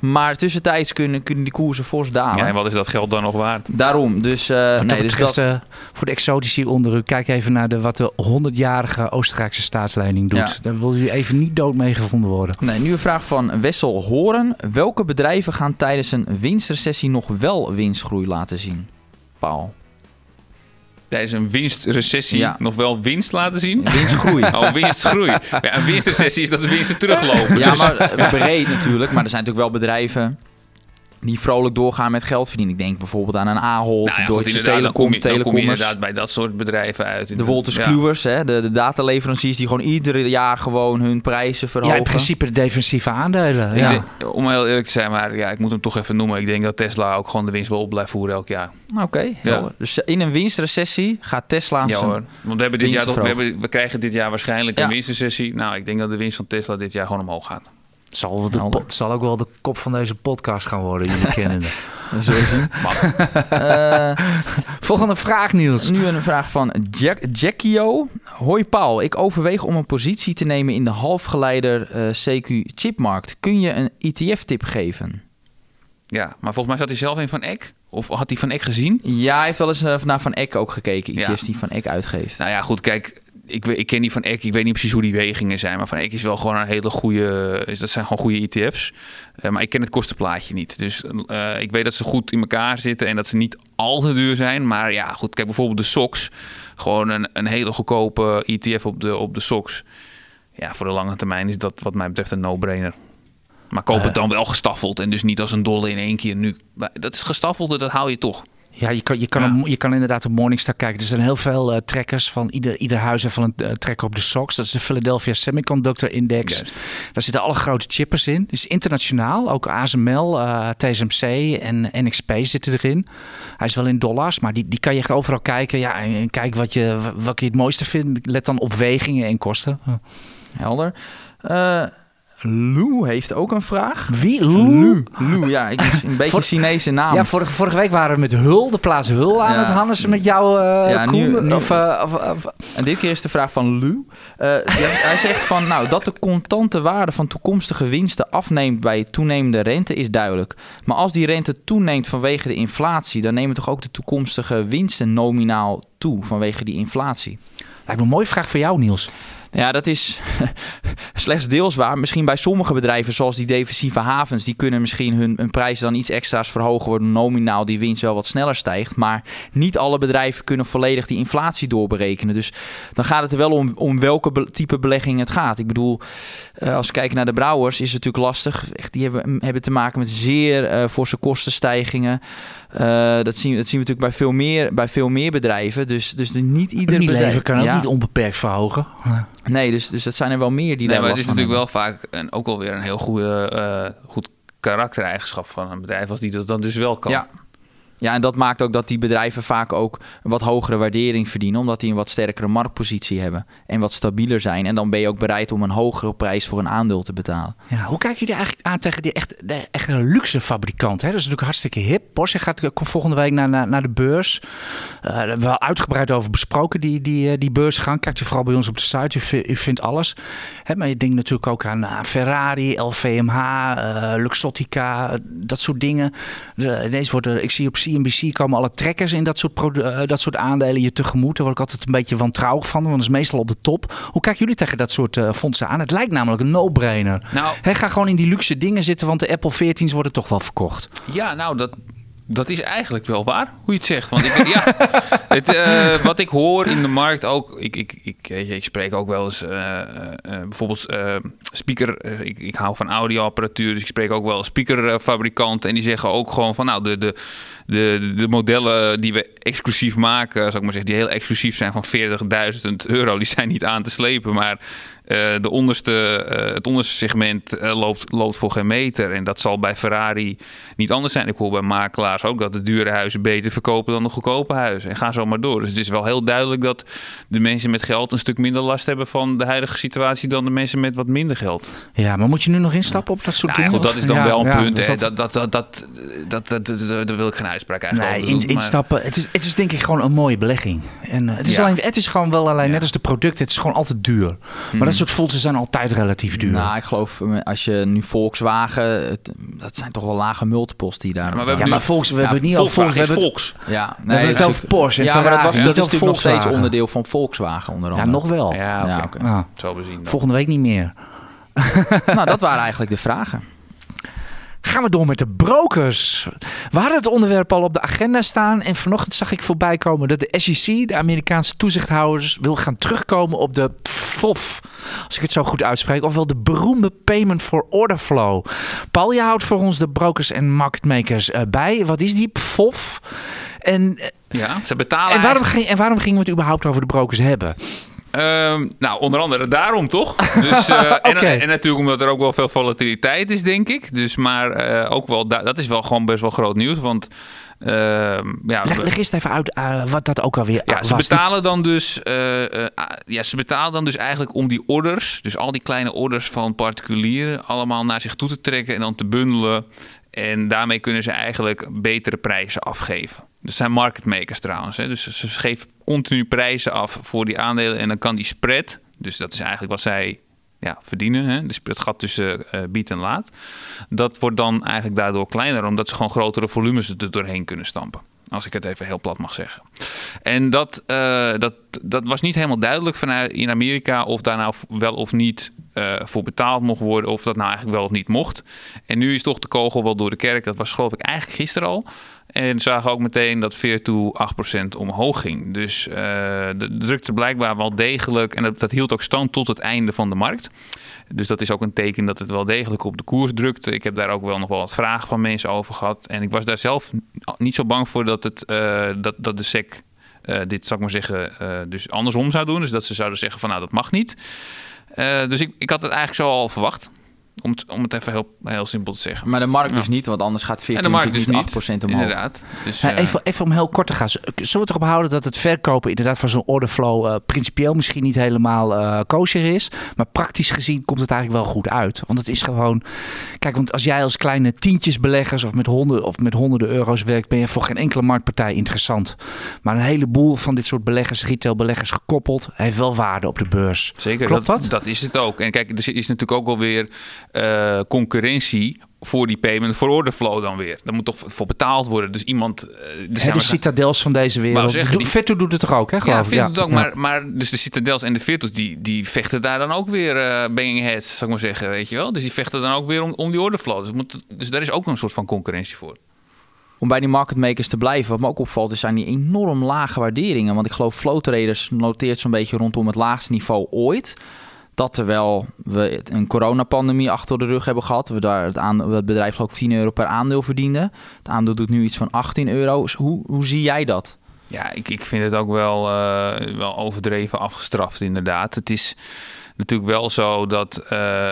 maar tussentijds kunnen, kunnen die koersen fors dalen. Ja, en wat is dat geld dan nog waard? Daarom. Dus, uh, nee, dus dat... Uh, voor de exotici onder u, kijk even naar de, wat de 100-jarige Oostenrijkse staatsleiding doet. Ja. Daar wil u even niet dood mee gevonden worden. Nee, nu een vraag van Wessel Horen. Welke bedrijven gaan tijdens een winstrecessie nog wel winstgroei laten zien? Paul tijdens een winstrecessie nog wel winst laten zien. Winstgroei. Oh, winstgroei. Ja, een winstrecessie is dat de winsten teruglopen. Ja, dus- maar breed natuurlijk. Maar er zijn natuurlijk wel bedrijven die vrolijk doorgaan met geld verdienen. Ik denk bijvoorbeeld aan een Ahold, nou ja, Deutsche Telekom, dan kom je inderdaad bij dat soort bedrijven uit. De Wolters Kluwers, hè, de, de dataleveranciers die gewoon ieder jaar gewoon hun prijzen verhogen. Ja, in principe de defensieve aandelen. Ja. om heel eerlijk te zijn, maar ja, ik moet hem toch even noemen. Ik denk dat Tesla ook gewoon de winst wel op blijft voeren elk jaar. Oké, ja. dus in een winstrecessie gaat Tesla. Ja hoor, want we, hebben dit jaar toch, we, hebben, we krijgen dit jaar waarschijnlijk een winstrecessie. Nou, ik denk dat de winst van Tesla dit jaar gewoon omhoog gaat. Het zal, de, zal ook wel de kop van deze podcast gaan worden, jullie kennen zien. uh, Volgende vraag, Niels. Nu een vraag van Jack, Jackio. Hoi Paul, ik overweeg om een positie te nemen in de halfgeleider uh, eh, CQ chipmarkt. Kun je een ETF-tip geven? Ja, maar volgens mij zat hij zelf in Van Eck. Of had hij Van Eck gezien? Ja, hij heeft wel eens uh, naar Van Eck ook gekeken. ETF's die Van Eck uitgeeft. Nou ja, goed, kijk ik, ik ken die van Eck, ik weet niet precies hoe die wegingen zijn. Maar van Eck is wel gewoon een hele goede. Dat zijn gewoon goede ETF's. Uh, maar ik ken het kostenplaatje niet. Dus uh, ik weet dat ze goed in elkaar zitten en dat ze niet al te duur zijn. Maar ja, goed. Kijk bijvoorbeeld de SOX. Gewoon een, een hele goedkope ETF op de, op de SOX. Ja, voor de lange termijn is dat wat mij betreft een no-brainer. Maar koop het eh. dan wel gestaffeld en dus niet als een dolle in één keer nu. Dat is gestaffelde, dat hou je toch. Ja, je kan, je kan, je kan inderdaad op Morningstar kijken. Er zijn heel veel uh, trackers van ieder, ieder huis heeft van een uh, tracker op de SOX. Dat is de Philadelphia Semiconductor Index. Daar zitten alle grote chippers in. Het is internationaal. Ook ASML, eh, TSMC en NXP zitten erin. Hij is wel in dollars, maar die, die kan je echt overal kijken. Ja, en kijk wat je, wat je het mooiste vindt. Let dan op wegingen en kosten. Helder. Lou heeft ook een vraag. Wie? Lou? Lou, ja, ik, een beetje Voor, Chinese naam. Ja, vorige, vorige week waren we met Hul, de plaats Hul aan het hannissen met jou, uh, ja, nu, of, uh, of, of, En dit keer is de vraag van Lou. Uh, hij zegt van, nou, dat de contante waarde van toekomstige winsten afneemt bij toenemende rente is duidelijk. Maar als die rente toeneemt vanwege de inflatie, dan nemen toch ook de toekomstige winsten nominaal toe vanwege die inflatie? Lijkt een mooie vraag voor jou, Niels. Ja, dat is slechts deels waar. Misschien bij sommige bedrijven, zoals die defensieve havens, die kunnen misschien hun, hun prijzen dan iets extra's verhogen, worden nominaal die winst wel wat sneller stijgt. Maar niet alle bedrijven kunnen volledig die inflatie doorberekenen. Dus dan gaat het er wel om, om welke type belegging het gaat. Ik bedoel, uh, als we kijken naar de brouwers, is het natuurlijk lastig. Die hebben, hebben te maken met zeer uh, forse kostenstijgingen. Uh, dat, zien, dat zien we natuurlijk bij veel meer, bij veel meer bedrijven. Dus, dus niet ieder bedrijf... leven kan ook niet onbeperkt verhogen. Nee, dus, dus dat zijn er wel meer die nee, daar maar het is natuurlijk wel vaak en ook alweer een heel goede, uh, goed karaktereigenschap van een bedrijf als die dat dan dus wel kan. Ja, Ja, en dat maakt ook dat die bedrijven vaak ook een wat hogere waardering verdienen, omdat die een wat sterkere marktpositie hebben en wat stabieler zijn. En dan ben je ook bereid om een hogere prijs voor een aandeel te betalen. Ja, hoe kijken jullie eigenlijk aan tegen die echt, de, echt een luxe fabrikant? Hè? Dat is natuurlijk hartstikke hip. Porsche gaat komt volgende week naar, naar, naar de beurs. Uh, daar hebben we al uitgebreid over besproken, die, die, die beursgang. Kijkt u vooral bij ons op de site, u, vindt, alles. Hè, maar je denkt natuurlijk ook aan, Ferrari, LVMH, uh, Luxottica, dat soort dingen. Ineens worden, ik zie op CNBC komen alle trekkers in dat soort, uh, dat soort aandelen je tegemoet. Daar word ik altijd een beetje wantrouwig van, want dat is meestal op de top. Hoe kijken jullie tegen dat soort uh, fondsen aan? Het lijkt namelijk een no-brainer. Nou, He, ga gewoon in die luxe dingen zitten, want de Apple 14's worden toch wel verkocht. Ja, nou, dat, dat is eigenlijk wel waar, hoe je het zegt. Want ik, ja, uh, wat ik hoor in de markt ook, ik, ik, ik, ik spreek ook wel eens uh, uh, bijvoorbeeld speaker, ik, ik hou van audioapparatuur, dus ik spreek ook wel speakerfabrikanten en die zeggen ook gewoon van nou, de, de, de, de modellen die we exclusief maken, zou ik maar zeggen, die heel exclusief zijn van 40.000 euro, die zijn niet aan te slepen, maar uh, de onderste, uh, het onderste segment uh, loopt, loopt voor geen meter. En dat zal bij Ferrari niet anders zijn. Ik hoor bij makelaars ook dat de dure huizen beter verkopen dan de goedkope huizen. En ga zo maar door. Dus het is wel heel duidelijk dat de mensen met geld een stuk minder last hebben van de huidige situatie dan de mensen met wat minder geld. Ja, maar moet je nu nog instappen op dat soort nou, dingen? Goed, dat is dan ja, wel een ja, punt. dus hè. dat- Dat, dat, dat, dat, dat, dat, daar wil ik geen uitspraak eigenlijk Nee, over maar- instappen. Het is, het is denk ik gewoon een mooie belegging. En eh, het, is Ja. alleen, het is gewoon wel alleen, net als de producten, het is gewoon altijd duur. Maar dat soort fondsen zijn altijd relatief duur. Nou, ik geloof eh, als je nu Volkswagen, het, dat zijn toch wel lage multiples die daar. maar we ja, hebben maar nu- Volks, we Ja, hebben het niet al Volkswagen Volks, we het- Volks. Ja, we hebben het over Porsche en ja, maar dat, was, dat niet is natuurlijk nog steeds onderdeel van Volkswagen onder Ja, andere. nog wel. Ja, oké. Ja, oké. Ah, Zo bezien. dan. volgende week niet meer. Nou, dat waren eigenlijk de vragen. Gaan we door met de brokers. We hadden het onderwerp al op de agenda staan. En vanochtend zag ik voorbij komen dat de SEC, de Amerikaanse toezichthouders, wil gaan terugkomen op de FOF. Als ik het zo goed uitspreek. Ofwel de beroemde Payment for Order Flow. Paul, je houdt voor ons de brokers en marketmakers eh, bij. Wat is die FOF? En, eh, Ja, ze betalen en, waarom ging, en waarom gingen we het überhaupt over de brokers hebben? Ehm, nou, onder andere daarom toch? Dus, eh, en, en natuurlijk omdat er ook wel veel volatiliteit is, denk ik. Dus, maar eh, ook wel, da- dat is wel gewoon best wel groot nieuws. Want ehm, ja, Leg, leg eerst even uit eh, wat dat ook alweer ja, was. ze betalen dan dus, ah, ja, ze betalen dan dus eigenlijk om die orders, dus al die kleine orders van particulieren, allemaal naar zich toe te trekken en dan te bundelen. En daarmee kunnen ze eigenlijk betere prijzen afgeven. Dat zijn marketmakers trouwens. Hè. Dus ze geven continu prijzen af voor die aandelen. En dan kan die spread, dus dat is eigenlijk wat zij ja, verdienen. Hè. Dus het gat tussen eh bied en laat. Dat wordt dan eigenlijk daardoor kleiner, omdat ze gewoon grotere volumes er doorheen kunnen stampen. Als ik het even heel plat mag zeggen. En dat, eh, dat, dat was niet helemaal duidelijk vanuit in Amerika of daar nou wel of niet eh, voor betaald mocht worden. Of dat nou eigenlijk wel of niet mocht. En nu is toch de kogel wel door de kerk. Dat was geloof ik eigenlijk gisteren al. En zagen ook meteen dat Veertoe 8% omhoog ging. Dus eh, de drukte blijkbaar wel degelijk. En dat, dat hield ook stand tot het einde van de markt. Dus dat is ook een teken dat het wel degelijk op de koers drukte. Ik heb daar ook wel nog wel wat vragen van mensen over gehad. En ik was daar zelf niet zo bang voor dat, het, eh, dat, dat de SEC eh, dit, zou ik maar zeggen, dus andersom zou doen. Dus dat ze zouden zeggen van nou, dat mag niet. Dus ik, ik had het eigenlijk zo al verwacht. Om het, om het even heel, heel simpel te zeggen. Maar de markt Ja. dus niet, want anders gaat En 14 de markt dus natuurlijk niet. niet 8% omhoog. Inderdaad. Dus, Ja, eh, even, even om heel kort te gaan. Zullen we het erop houden dat het verkopen inderdaad van zo'n orderflow eh principieel misschien niet helemaal eh kosher is. Maar praktisch gezien komt het eigenlijk wel goed uit. Want het is gewoon... Kijk, want als jij als kleine tientjesbeleggers of met, honderden, of met honderden euro's werkt... ben je voor geen enkele marktpartij interessant. Maar een heleboel van dit soort beleggers, retailbeleggers gekoppeld... heeft wel waarde op de beurs. Zeker, Klopt dat, dat? dat is het ook. En kijk, er is natuurlijk ook wel eh, concurrentie voor die payment voor order flow dan weer. Daar moet toch voor betaald worden. Dus iemand... eh, de citadels van deze wereld. Zeggen, die- Vetto doet het toch ook, hè, geloof Ja, ik? vind het ook. Ja. Maar, maar dus de Citadels en de Virtus, die, die vechten daar dan ook weer eh banging heads, zou ik maar zeggen, weet je wel. Dus die vechten dan ook weer om, om die order flow. Dus, moet, dus daar is ook een soort van concurrentie voor. Om bij die marketmakers te blijven, wat me ook opvalt, is zijn die enorm lage waarderingen. Want ik geloof Flow Traders noteert zo'n beetje rondom het laagste niveau ooit. Dat terwijl we een coronapandemie achter de rug hebben gehad. We daar het, bedrijf geloof ik 10 euro per aandeel verdiende. Het aandeel doet nu iets van 18 euro. Hoe, hoe zie jij dat? Ja, ik, ik vind het ook wel, eh, wel overdreven afgestraft, inderdaad. Het is natuurlijk wel zo dat eh,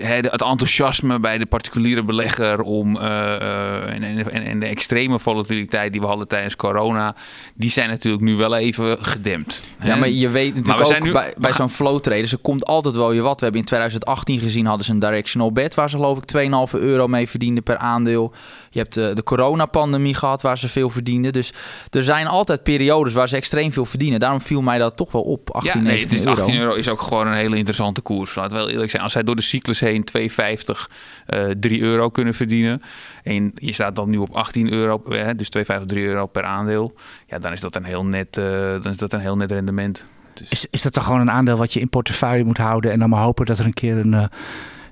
het enthousiasme bij de particuliere belegger om eh, eh, en, en, en de extreme volatiliteit die we hadden tijdens corona, die zijn natuurlijk nu wel even gedempt. Ja, hè. maar je weet natuurlijk ook nu- bij, bij zo'n flow traders, er komt altijd wel je wat. We hebben in 2018 gezien, hadden ze een directional bet waar ze geloof ik 2,5 euro mee verdienden per aandeel. Je hebt de, de coronapandemie gehad waar ze veel verdienden. Dus er zijn altijd periodes waar ze extreem veel verdienen. Daarom viel mij dat toch wel op, 18, ja, nee, het 19 is euro. 18 euro is ook gewoon een hele interessante koers. Laten we wel eerlijk zijn. Als zij door de cyclus heen 2,50, eh 3 euro kunnen verdienen. En je staat dan nu op 18 euro, eh, dus 2,50, 3 euro per aandeel. Ja, dan is dat een heel net, eh, dan is dat een heel net rendement. Dus, Is, is dat dan gewoon een aandeel wat je in portefeuille moet houden en dan maar hopen dat er een keer een, eh,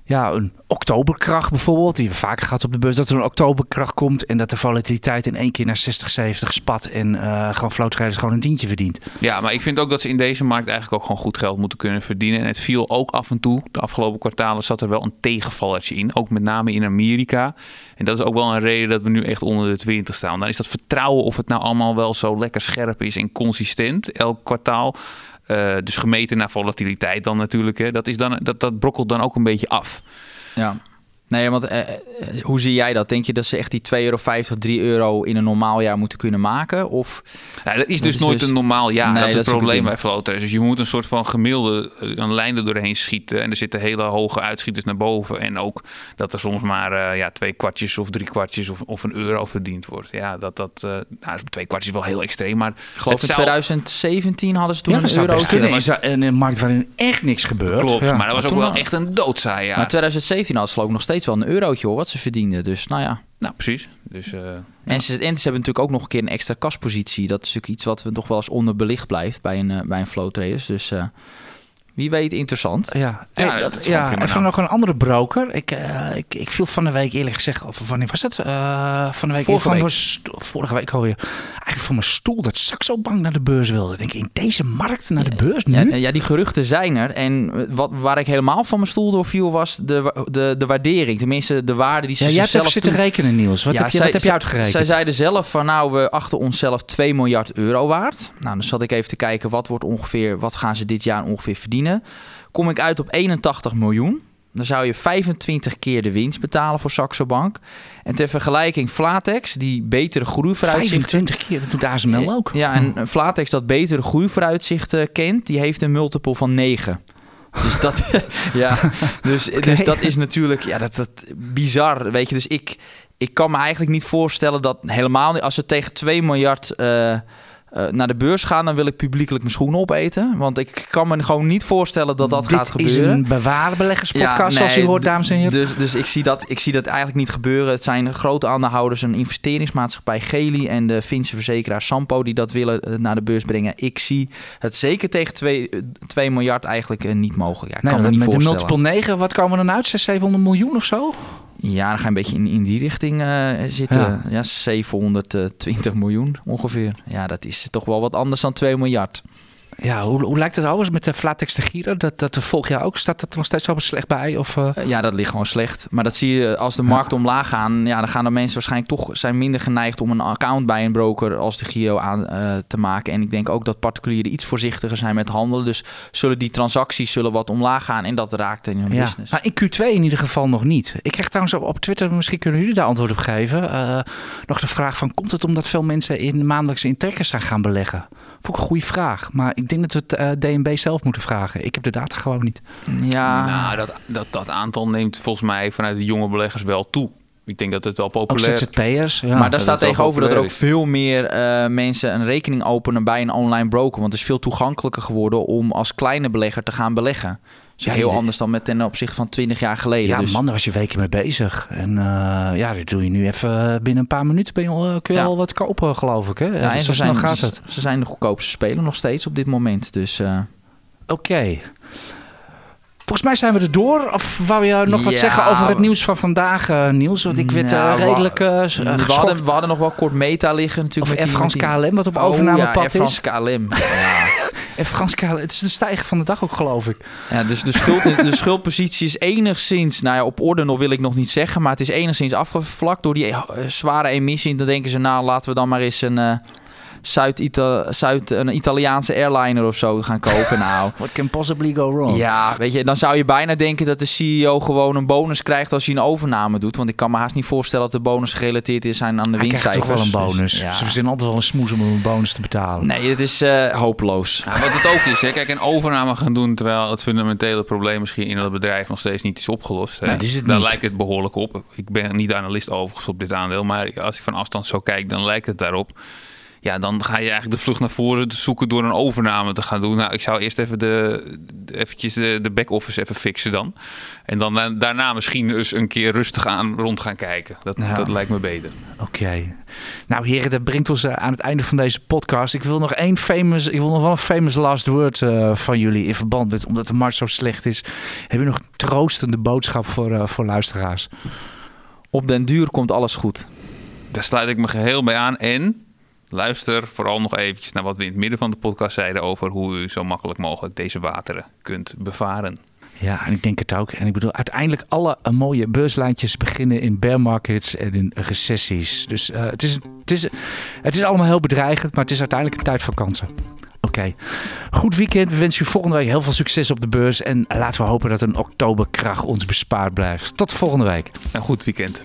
ja, een oktoberkracht bijvoorbeeld, die we vaker gehad op de beurs, dat er een oktoberkracht komt en dat de volatiliteit in één keer naar 60, 70 spat en eh gewoon flow traders gewoon een tientje verdient. ja, maar ik vind ook dat ze in deze markt eigenlijk ook gewoon goed geld moeten kunnen verdienen. En het viel ook af en toe, de afgelopen kwartalen zat er wel een tegenvallertje in. Ook met name in Amerika. En dat is ook wel een reden dat we nu echt onder de 20 staan. Dan is dat vertrouwen of het nou allemaal wel zo lekker scherp is en consistent elk kwartaal. Eh, dus gemeten naar volatiliteit dan natuurlijk. Hè. Dat, is dan, dat, dat brokkelt dan ook een beetje af. Ja. Nee, want eh, eh, hoe zie jij dat? Denk je dat ze echt die 2,50 euro, 3 euro in een normaal jaar moeten kunnen maken? Of Ja, dat is Dat dus is nooit dus- een normaal jaar. Nee, dat is dat het ook probleem bij floaters. Dus je moet een soort van gemiddelde eh, een lijn er doorheen schieten. En er zitten hele hoge uitschieters naar boven. En ook dat er soms maar eh, ja, twee kwartjes of drie kwartjes of, of een euro verdiend wordt. Ja, dat, dat eh, nou, twee kwartjes is wel heel extreem. Maar ik geloof in zou- 2017 hadden ze toen ja, een euro. best kunnen in een markt waarin echt niks gebeurt. Klopt, Ja. maar dat was ook wel echt een doodzaai jaar. Maar 2017 hadden ze ik nog steeds wel een eurotje hoor, wat ze verdienden. Dus nou ja. Nou, precies. Dus, eh, En, ze, en ze hebben natuurlijk ook nog een keer een extra kaspositie. Dat is natuurlijk iets wat we toch wel eens onderbelicht blijft bij een, eh, bij een flow traders. Dus eh, wie weet interessant. Ja, Ja, dat ja even nog een andere broker. Ik, eh, ik, ik viel van de week eerlijk gezegd, of wanneer was het? Eh, van de week, Vorige week. vorige week alweer. Eigenlijk van mijn stoel dat Saxo Bank naar de beurs wilde. Ik denk, in deze markt naar de beurs nu? Ja, ja, die geruchten zijn er. En wat, waar ik helemaal van mijn stoel door viel was de, de, de waardering. Tenminste, de waarde die ze Ja, jij hebt zelf zitten toe- rekenen, Niels. Wat Ja, heb je, zij- wat heb je uitgerekend? Zij zeiden zelf van nou, we achten onszelf 2 miljard euro waard. Nou, dan zat ik even te kijken wat wordt ongeveer, wat gaan ze dit jaar ongeveer verdienen. Kom ik uit op 81 miljoen. Dan zou je 25 keer de winst betalen voor Saxo Bank. En ter vergelijking Flatex, die betere groeivooruitzichten 25 keer, dat doet ASML ook. ja, en Flatex dat betere groeivooruitzichten kent, die heeft een multiple van 9. Dus dat, ja, dus, dus dat is natuurlijk ja, dat, dat, bizar. Weet je, dus ik, ik kan me eigenlijk niet voorstellen dat helemaal niet, als ze tegen 2 miljard eh, eh, naar de beurs gaan, dan wil ik publiekelijk mijn schoenen opeten. Want ik kan me gewoon niet voorstellen dat dat Dit gaat gebeuren. is een bewaarbeleggerspodcast, Ja, zoals u hoort, dames en heren. Dus, dus ik, zie dat, ik zie dat eigenlijk niet gebeuren. Het zijn grote aandeelhouders, een investeringsmaatschappij Geli en de Finse verzekeraar Sampo die dat willen eh, naar de beurs brengen. Ik zie het zeker tegen 2, 2 miljard eigenlijk eh, niet mogelijk. Ja, ik Nee, kan me met niet de voorstellen. multiple 9, wat komen we dan uit? 600, 700 miljoen of zo? Ja, dan ga je een beetje in, in die richting eh, zitten. Ja. Ja. 720 miljoen ongeveer. Ja, dat is toch wel wat anders dan 2 miljard. Ja, hoe, hoe lijkt het overigens met de Flatex de Giro? Dat, dat volg jaar ook? Staat dat er nog steeds zo slecht bij? Of, eh? Eh, Ja, dat ligt gewoon slecht. Maar dat zie je als de markt omlaag gaan. Ja, dan gaan de mensen waarschijnlijk toch zijn minder geneigd om een account bij een broker als de Giro aan eh, te maken. En ik denk ook dat particulieren iets voorzichtiger zijn met handelen. Dus zullen die transacties zullen wat omlaag gaan en dat raakt in hun Ja, business. maar in Q2 in ieder geval nog niet. Ik kreeg trouwens op, op Twitter, misschien kunnen jullie daar antwoord op geven, eh, nog de vraag van, komt het omdat veel mensen in maandelijkse intrekkers zijn gaan beleggen? Vond ik een goede vraag, maar ik denk dat we het eh, DNB zelf moeten vragen. Ik heb de data gewoon niet. Ja, nou, dat, dat, dat aantal neemt volgens mij vanuit de jonge beleggers wel toe. Ik denk dat het wel Ook populair ZZP'ers. Ja. maar daar dat staat tegenover dat er ook veel meer eh, mensen een rekening openen bij een online broker. Want het is veel toegankelijker geworden om als kleine belegger te gaan beleggen. Dus Ja, heel anders dan met ten opzichte van 20 jaar geleden. ja, dus, man, daar was je weken mee bezig. En eh, ja, dat doe je nu even eh, binnen een paar minuten ben je, eh, kun je Ja. al wat kopen, geloof ik. Hè? ja, en zo ze snel zijn, gaat het. ze zijn de goedkoopste speler nog steeds op dit moment. Dus Oké. Volgens mij zijn we er door. Of wou je nog wat Ja, zeggen over het nieuws van vandaag, eh Niels? Want ik werd eh, Nou, we- redelijk eh, we, hadden, we hadden nog wel kort meta liggen Of natuurlijk. Met die- KLM, wat op Oh, overnamepad ja, is. KLM. Ja. Air France KLM, het is de stijger van de dag ook, geloof ik. Ja, dus de, schuld, de schuldpositie is enigszins, nou ja, op orde nog wil ik nog niet zeggen, maar het is enigszins afgevlakt door die zware emissie. En dan denken ze, nou laten we dan maar eens een, Zuid-Ita- Zuid, een Italiaanse airliner of zo gaan kopen. Nou, What can possibly go wrong? ja, weet je, dan zou je bijna denken dat de CEO gewoon een bonus krijgt als hij een overname doet. Want ik kan me haast niet voorstellen dat de bonus gerelateerd is aan, aan de Hij krijgt winstcijfers. toch wel een bonus. Dus, ja. Ze verzinnen altijd wel een smoes om een bonus te betalen. Nee, het is eh, hopeloos. Ja, wat het ook is, hè. kijk, een overname gaan doen terwijl het fundamentele probleem misschien in het bedrijf nog steeds niet is opgelost. Hè. Nee, dat is het Daar niet. lijkt het behoorlijk op. Ik ben niet analist overigens op dit aandeel, maar als ik van afstand zo kijk, dan lijkt het daarop. Ja, dan ga je eigenlijk de vlucht naar voren zoeken door een overname te gaan doen. Nou, ik zou eerst even de, eventjes de, de back-office even fixen dan. En dan eh, daarna misschien eens een keer rustig aan rond gaan kijken. Dat, Ja. dat lijkt me beter. Oké. Nou heren, dat brengt ons eh, aan het einde van deze podcast. Ik wil nog één famous, ik wil nog wel een famous last word eh, van jullie in verband met, omdat de markt zo slecht is. Heb je nog een troostende boodschap voor, eh, voor luisteraars? Op den duur komt alles goed. Daar sluit ik me geheel bij aan. En luister vooral nog eventjes naar wat we in het midden van de podcast zeiden over hoe u zo makkelijk mogelijk deze wateren kunt bevaren. Ja, en ik denk het ook. En ik bedoel, uiteindelijk alle mooie beurslijntjes beginnen in bear markets en in recessies. Dus eh, het, is, het, is, het is allemaal heel bedreigend, maar het is uiteindelijk een tijd voor kansen. Oké, goed weekend. We wensen u volgende week heel veel succes op de beurs. En laten we hopen dat een oktoberkracht ons bespaard blijft. Tot volgende week. Een goed weekend.